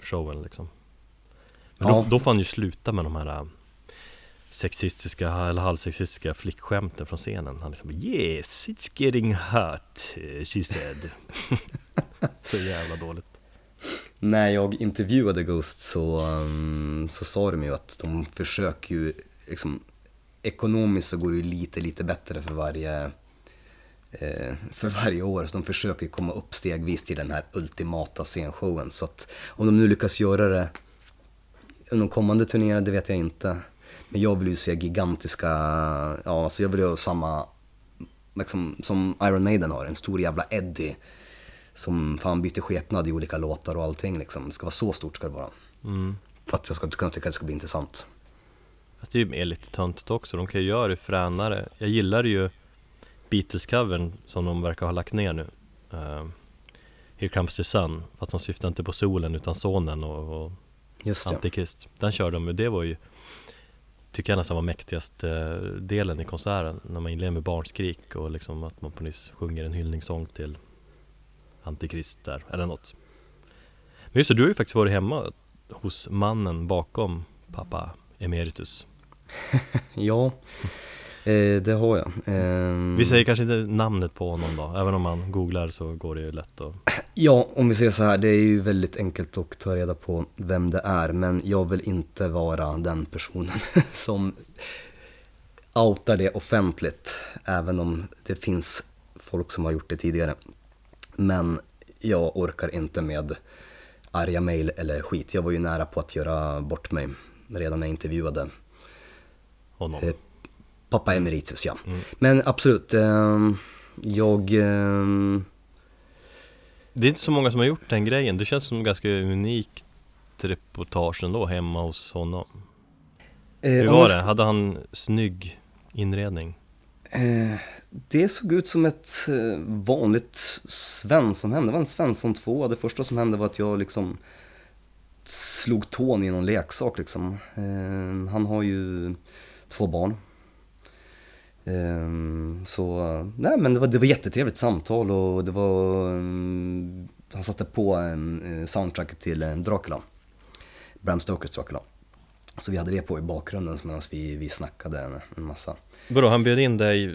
showen liksom Men Ja. då, då får han ju sluta med de här äh, sexistiska eller halvsexistiska flickskämten från scenen Han liksom Yes, it's getting hot, eh, she said Så jävla dåligt När jag intervjuade Ghost så, um, så sa de ju att de försöker ju, liksom, ekonomiskt så går det ju lite, lite bättre för varje, eh, för varje år. Så de försöker komma upp stegvis till den här ultimata scenshowen. Så att om de nu lyckas göra det under de kommande turnéerna, det vet jag inte. Men jag vill ju se gigantiska, ja så jag vill ju ha samma, liksom, som Iron Maiden har, en stor jävla Eddie. Som fan byter skepnad i olika låtar och allting liksom. Det ska vara så stort ska det vara. mm. För att jag ska kunna tycka att det ska bli intressant. Fast det är ju mer lite töntigt också, de kan ju göra det fränare Jag gillar ju Beatles-covern som de verkar ha lagt ner nu uh, Here comes the sun, fast de syftar inte på solen utan sonen och, och. Antikrist Den körde de, och det var ju Tycker jag nästan var mäktigaste eh, delen i konserten När man inleder med barnskrik och liksom att man på nyss sjunger en hyllningssång till Antikrist där, eller något Men just det, du har ju faktiskt varit hemma hos mannen bakom pappa Emeritus Ja, eh, det har jag. Ehm, Vi säger kanske inte namnet på honom då, även om man googlar så går det ju lätt att Ja, om vi säger så här, det är ju väldigt enkelt att ta reda på vem det är, men jag vill inte vara den personen som outar det offentligt, även om det finns folk som har gjort det tidigare. Men jag orkar inte med arga mejl eller skit. Jag var ju nära på att göra bort mig redan när jag intervjuade Honom. Eh, pappa emeritus, ja. Men absolut, ehm, jag... ehm, Det är inte så många som har gjort den grejen. Det känns som ganska unikt reportage ändå hemma hos honom. eh, Hur var det? Hade han snygg inredning? Eh, det såg ut som ett eh, vanligt svenssonhem, Det var en Svensson 2. Det första som hände var att jag liksom slog tån i någon leksak liksom. Eh, han har ju två barn. Eh, så, nej men det var, det var jättetrevligt samtal och det var, mm, han satte på en eh, till eh, Dracula. Bram Stokers Dracula. Så vi hade det på i bakgrunden medan vi, vi snackade en, en massa. Vadå, han bjöd in dig,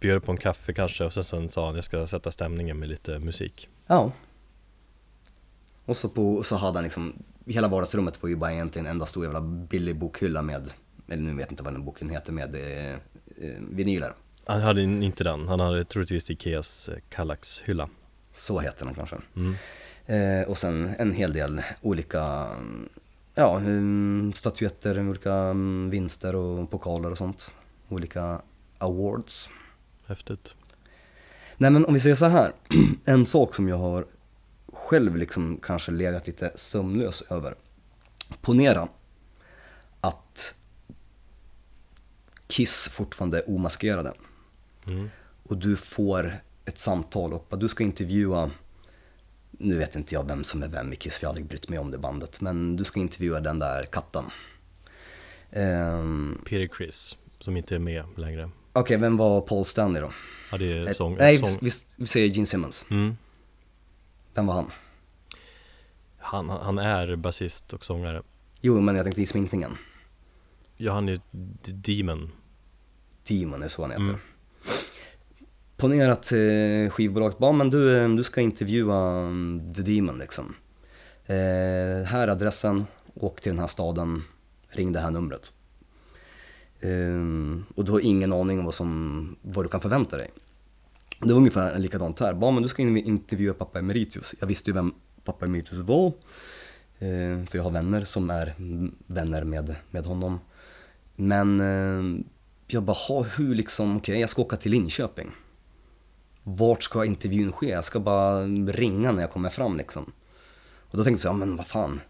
bjöd på en kaffe kanske och sen, sen sa han jag ska sätta stämningen med lite musik. Ja. Och så, på, så hade han liksom, hela vardagsrummet var ju bara egentligen en enda stor jävla billig bokhylla med, eller nu vet jag inte vad den boken heter, med eh, eh, vinyler. Han hade inte den, han hade troligtvis Ikeas eh, Kallax-hylla. Så heter den kanske. Mm. Eh, och sen en hel del olika, mm, ja, mm, statyetter, olika mm, vinster och pokaler och sånt. Olika awards. Häftigt. Nej men om vi säger så här, en sak som jag har själv liksom kanske legat lite sömnlös över. Ponera att Kiss fortfarande är omaskerade Mm. och du får ett samtal och du ska intervjua, nu vet inte jag vem som är vem i Kiss för jag har aldrig brytt mig om det bandet, men du ska intervjua den där katten. Ehm, Peter Chris, som inte är med längre. Okej, vem var Paul Stanley då? Ja, det är sång, Nej, sång. vi, vi säger Gene Simmons. Mm. Vem var han? Han, han är basist och sångare. Jo, men jag tänkte i sminkningen. Ja, han är Demon. Demon är så han heter. Mm. Ponera att eh, skivbolaget bara, men du, eh, du ska intervjua mm, The Demon liksom. Eh, här är adressen, åk till den här staden, ring det här numret. Eh, och du har ingen aning om vad, som, vad du kan förvänta dig. Det var ungefär likadant här, bara men du ska intervjua pappa Emeritus. Jag visste ju vem pappa Emeritus var, eh, för jag har vänner som är vänner med, med honom. Men eh, jag bara, hur liksom, okej jag ska åka till Linköping. Vart ska intervjun ske? Jag ska bara ringa när jag kommer fram liksom. Och då tänkte jag, ja men vad fan.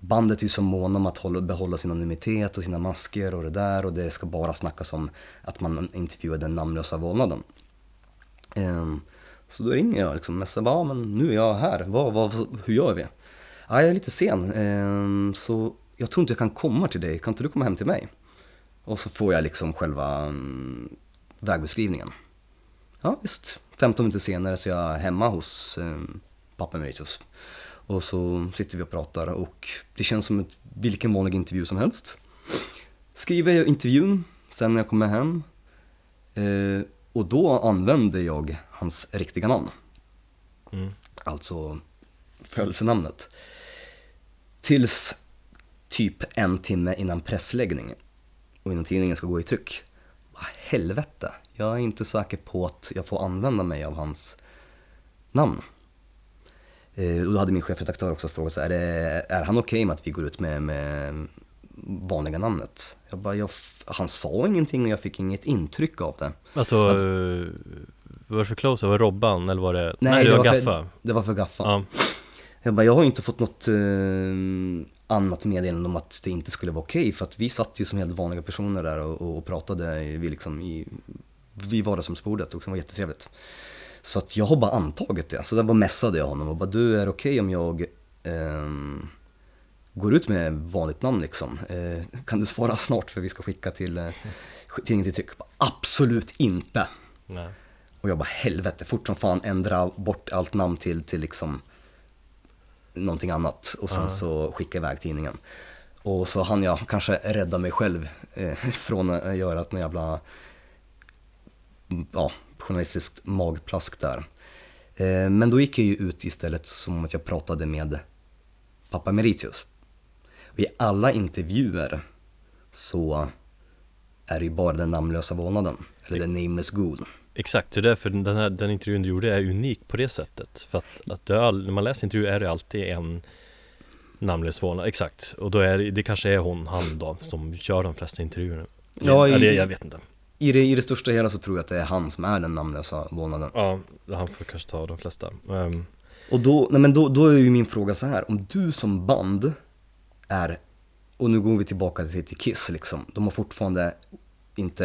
Bandet är ju så måna om att hålla, behålla sin anonymitet och sina masker och det där och det ska bara snackas om att man intervjuar den namnlösa vålnaden. Um, så då ringer jag liksom, men jag bara, ja, men nu är jag här, vad, vad, hur gör vi? Ja, jag är lite sen, um, så jag tror inte jag kan komma till dig, kan inte du komma hem till mig? Och så får jag liksom själva um, vägbeskrivningen. Ja visst, 15 minuter senare så är jag hemma hos eh, pappa Emeritus. Och så sitter vi och pratar och det känns som ett, vilken vanlig intervju som helst. Skriver jag intervjun sen när jag kommer hem. Eh, och då använder jag hans riktiga namn. Mm. Alltså födelsenamnet. Tills typ en timme innan pressläggning och innan tidningen ska gå i tryck. Vad helvete, jag är inte säker på att jag får använda mig av hans namn. Eh, och då hade min chefredaktör också frågat så här, är, det, är han okej med att vi går ut med, med vanliga namnet? Jag bara, jag, han sa ingenting och jag fick inget intryck av det. Alltså, eh, var det för close? Var det Robban eller var det? Nej, det, det var var för- Gaffa. Det var för Gaffa. Ja. Jag bara, jag har inte fått något eh, annat meddelande om att det inte skulle vara okej för att vi satt ju som helt vanliga personer där och, och, pratade vi liksom i, vid vardagsrumsbordet och det var jättetrevligt. Så att jag har bara antagit det, så där bara messade jag honom och bara du är okej om jag ehm, går ut med vanligt namn liksom. Eh, kan du svara snart för vi ska skicka till eh, tidningen till tryck? Bara, Absolut inte! Nej. Och jag bara helvete, fort som fan ändra bort allt namn till, till liksom någonting annat och sen Ja. så skicka iväg tidningen. Och så hann jag kanske rädda mig själv eh, från att göra ett jävla ja, journalistiskt magplask där. Eh, men då gick jag ju ut istället som att jag pratade med pappa Meritius. Och i alla intervjuer så är det ju bara den namnlösa vålnaden, eller the nameless ghoul. Exakt, det är därför den här den intervjun du gjorde är unik på det sättet För att, att all, när man läser intervjuer är det alltid en namnlös förvånad Exakt, och då är det, det kanske är hon, han då, som kör de flesta intervjuerna Ja, ja, i- det, jag vet inte I det, I det största hela så tror jag att det är han som är den namnlösa vålnaden. Ja, han får kanske ta de flesta Ehm, Och då, nej men då, då är ju min fråga så här, om du som band är, och nu går vi tillbaka till, till Kiss liksom, de har fortfarande inte,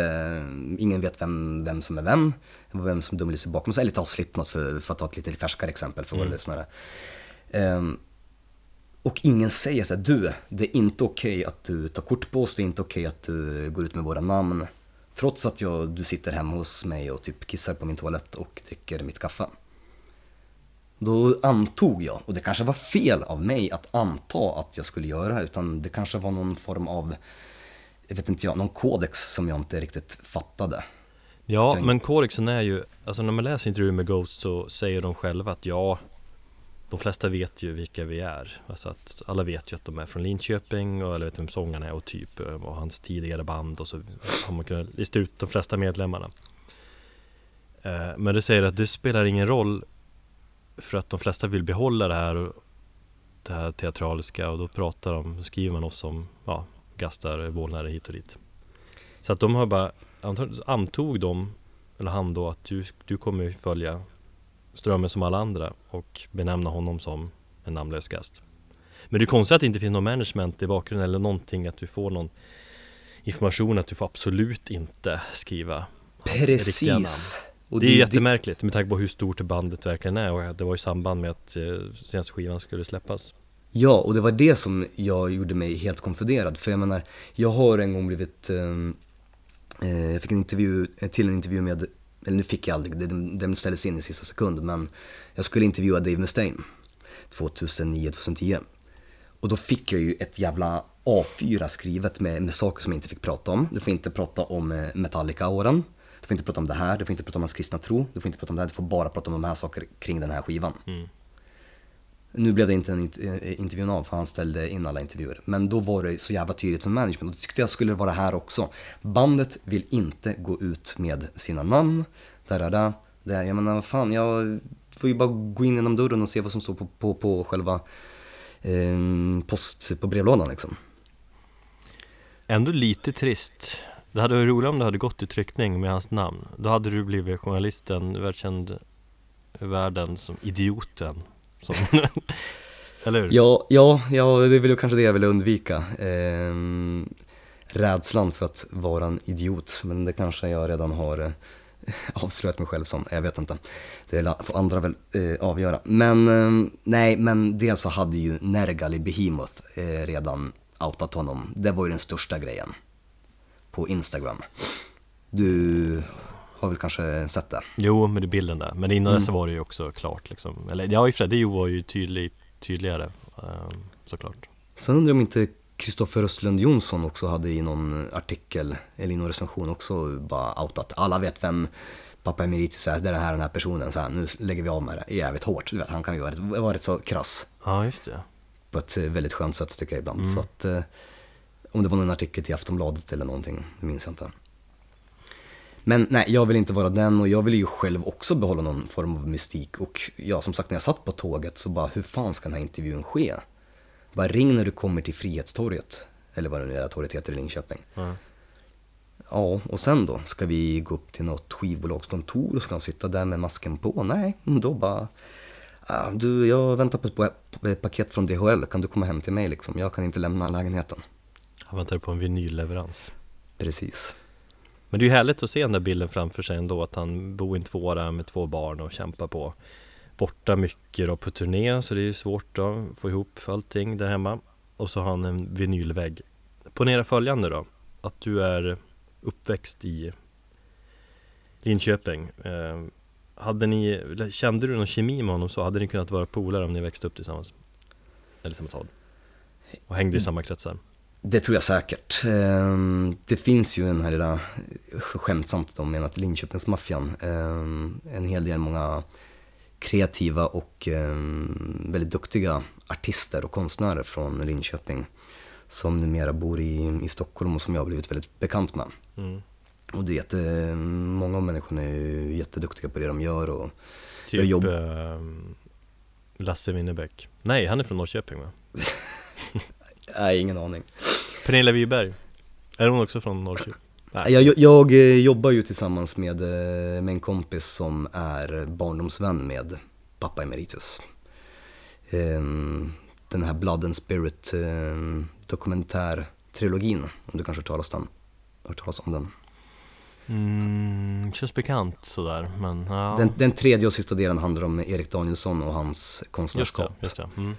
ingen vet vem, vem som är vem, vem som döljer sig bakom sig, eller ta Slipknot för, för att ta ett lite färskare exempel för våra lyssnare. Ehm, och ingen säger så här, du, det är inte okej att du tar kort på oss, det är inte okej att du går ut med våra namn. Trots att jag, du sitter hemma hos mig och typ kissar på min toalett och dricker mitt kaffe. Då antog jag, och det kanske var fel av mig att anta att jag skulle göra, utan det kanske var någon form av, jag vet inte jag, någon kodex som jag inte riktigt fattade. Ja, men kodexen är ju, alltså när man läser intervjuer med Ghost så säger de själva att ja de flesta vet ju vilka vi är. Alltså att alla vet ju att de är från Linköping och alla vet vem sångaren är och typ eh, och hans tidigare band och så har man kunnat lista ut de flesta medlemmarna. Eh, men du säger att det spelar ingen roll för att de flesta vill behålla det här det här teatraliska och då pratar de, skriver man oss som, ja, gastar, vålnader hit och dit. Så att de har bara, antog, antog de, eller han då, att du, du kommer följa strömmen som alla andra och benämna honom som en namnlös gast Men det är konstigt att det inte finns någon management i bakgrunden eller någonting, att du får någon information att du får absolut inte skriva hans riktiga namn. Precis! Och Det är jättemärkligt med tanke på hur stort bandet verkligen är och det var i samband med att eh, senaste skivan skulle släppas Ja, och det var det som jag gjorde mig helt konfunderad. För jag menar, jag har en gång blivit, ehm, eh, jag fick en intervju, till en intervju med, eller nu fick jag aldrig, den, den ställdes in i sista sekund, men jag skulle intervjua Dave Mustaine 2009-2010. Och då fick jag ju ett jävla A4 skrivet med, med saker som jag inte fick prata om. Du får inte prata om eh, Metallica-åren. Du får inte prata om det här, du får inte prata om hans kristna tro, du får inte prata om det här, du får bara prata om de här sakerna kring den här skivan. Mm. Nu blev det inte en eh, intervjun av för han ställde in alla intervjuer. Men då var det så jävla tydligt för management och det tyckte jag skulle vara här också. Bandet vill inte gå ut med sina namn. Där, där, där. där. Jag menar vad fan, jag får ju bara gå in genom dörren och se vad som står på, på, på själva eh, post på brevlådan liksom. Ändå lite trist Det hade varit roligt om det hade gått i tryckning med hans namn Då hade du blivit journalisten, världskänd i världen som idioten som, Eller hur? Ja, ja, ja, det är väl kanske det jag vill undvika. Eh, rädslan för att vara en idiot, men det kanske jag redan har eh, avslöjat mig själv som, jag vet inte. Det får andra väl eh, avgöra. Men eh, nej, men dels så hade ju Nergali Behemoth eh, redan outat honom. Det var ju den största grejen på Instagram. Du har väl kanske sett det? Jo, med det bilden där Men innan dess var det ju också klart liksom Eller ja, i och för sig, det var ju tydlig, tydligare ehm, Såklart Sen undrar jag om inte Kristoffer Östlund Jonsson också hade i någon artikel, eller i någon recension också bara outat. Alla vet vem pappa Emeritus är, det är den här den här personen. Så här, nu lägger vi av med det jävligt hårt. Du vet, han kan ju vara rätt, vara rätt så krass Ja, just det på ett väldigt skönt sätt tycker jag ibland. Så att, eh, om det var någon artikel till Aftonbladet eller någonting, det minns jag inte. Men nej, jag vill inte vara den och jag vill ju själv också behålla någon form av mystik. Och ja, som sagt när jag satt på tåget så bara, hur fan ska den här intervjun ske? Bara ring när du kommer till Frihetstorget, eller vad det nu är torget heter i Linköping. Ja. Ja, och sen då? Ska vi gå upp till något skivbolagskontor och ska de sitta där med masken på? Nej, då bara... "Ah, du, jag väntar på ett, paket från DHL, kan du komma hem till mig liksom? Jag kan inte lämna lägenheten. Han väntade på en vinylleverans Precis. Men det är ju härligt att se den där bilden framför sig ändå Att han bor i en tvåa med två barn och kämpar på Borta mycket och på turné så det är ju svårt att få ihop allting där hemma Och så har han en vinylvägg Ponera följande då Att du är uppväxt i Linköping eh, Hade ni, kände du någon kemi med honom så? Hade ni kunnat vara polare om ni växte upp tillsammans? Eller samma stad? Och hängde i samma kretsar? Det tror jag säkert. Ehm, Det finns ju en här lilla, skämtsamt de menar att Linköpingsmaffian, ehm, en hel del många kreativa och ehm, väldigt duktiga artister och konstnärer från Linköping som numera bor i, i Stockholm och som jag har blivit väldigt bekant med. Mm. Och det är jätte, många av människorna är ju jätteduktiga på det de gör och Typ jobb- Lasse Winnerbäck Nej, han är från Norrköping va? Nej, ingen aning. Pernilla Wiberg Är hon också från Norrköping? Nej. Jag, jag, jag eh, jobbar ju tillsammans med, eh, med en kompis som är barndomsvän med pappa emeritus. Ehm, Den här Blood and Spirit eh, dokumentärtrilogin, om du kanske har hört talas, den, hört talas om den. Mm, känns bekant sådär men ja den. Den tredje och sista delen handlar om Erik Danielsson och hans Just det, konstnärskap. just det mm.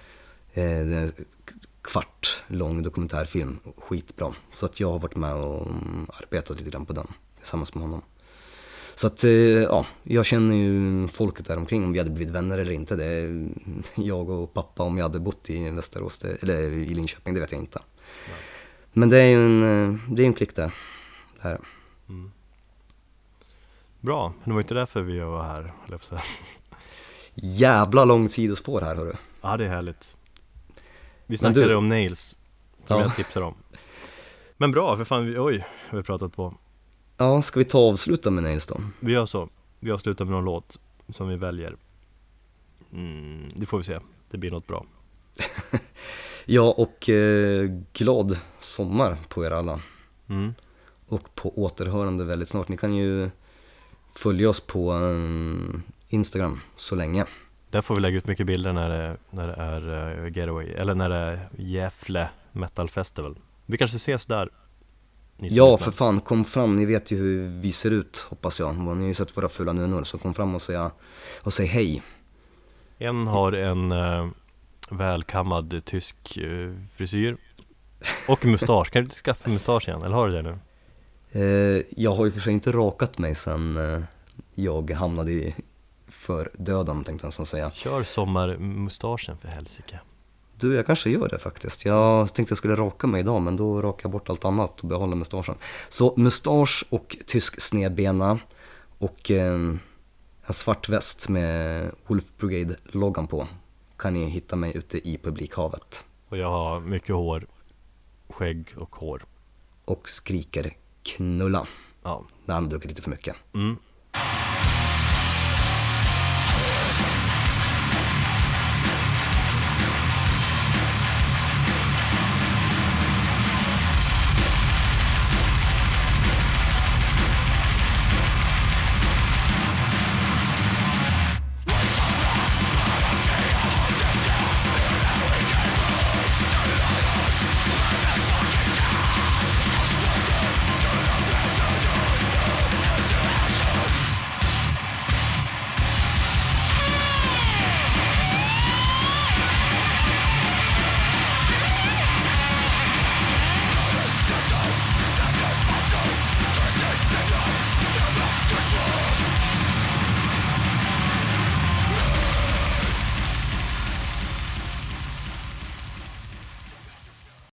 Kvart lång dokumentärfilm, skitbra. Så att jag har varit med och arbetat lite grann på den tillsammans med honom. Så att, eh, ja, jag känner ju folket där omkring om vi hade blivit vänner eller inte. Det är jag och pappa om jag hade bott i Västerås, det, eller i Linköping, det vet jag inte. Men det är ju en, eh, det är en klick där. Det här. Mm. Bra, men det var inte därför vi var här. Jävla långt sidospår här hörru. Ja, det är härligt Vi snackade du- om nails, som Ja. jag tipsar om Men bra, för fan, vi, oj, har vi pratat på Ja, ska vi ta och avsluta med Nails då? Vi gör så, vi avslutar med någon låt som vi väljer mm, Det får vi se, det blir något bra Ja, och eh, glad sommar på er alla. mm. och på återhörande väldigt snart. Ni kan ju följa oss på um, Instagram så länge. Där får vi lägga ut mycket bilder när det, när det är eh, getaway, eller när det är Gävle Metal Festival Vi kanske ses där Ja, för fan, kom fram. Ni vet ju hur vi ser ut, hoppas jag. Ni har ju sett våra fula nunnor, så kom fram och säg, och säg hej. En har en eh, välkammad tysk eh, frisyr och mustasch. Kan du inte skaffa mustasch igen? Eller har du det nu? Eh, jag har ju för sig inte rakat mig sen eh, jag hamnade i för döden tänkte jag nästan säga. Kör sommarmustaschen för helsike. Du, jag kanske gör det faktiskt. Jag tänkte jag skulle raka mig idag, men då rakar jag bort allt annat och behåller mustaschen. Så mustasch och tysk snedbena och eh, en svart väst med Wolf Brigade-loggan på kan ni hitta mig ute i publikhavet. Och jag har mycket hår, skägg och hår. Och skriker knulla Ja. när han druckit lite för mycket. Mm.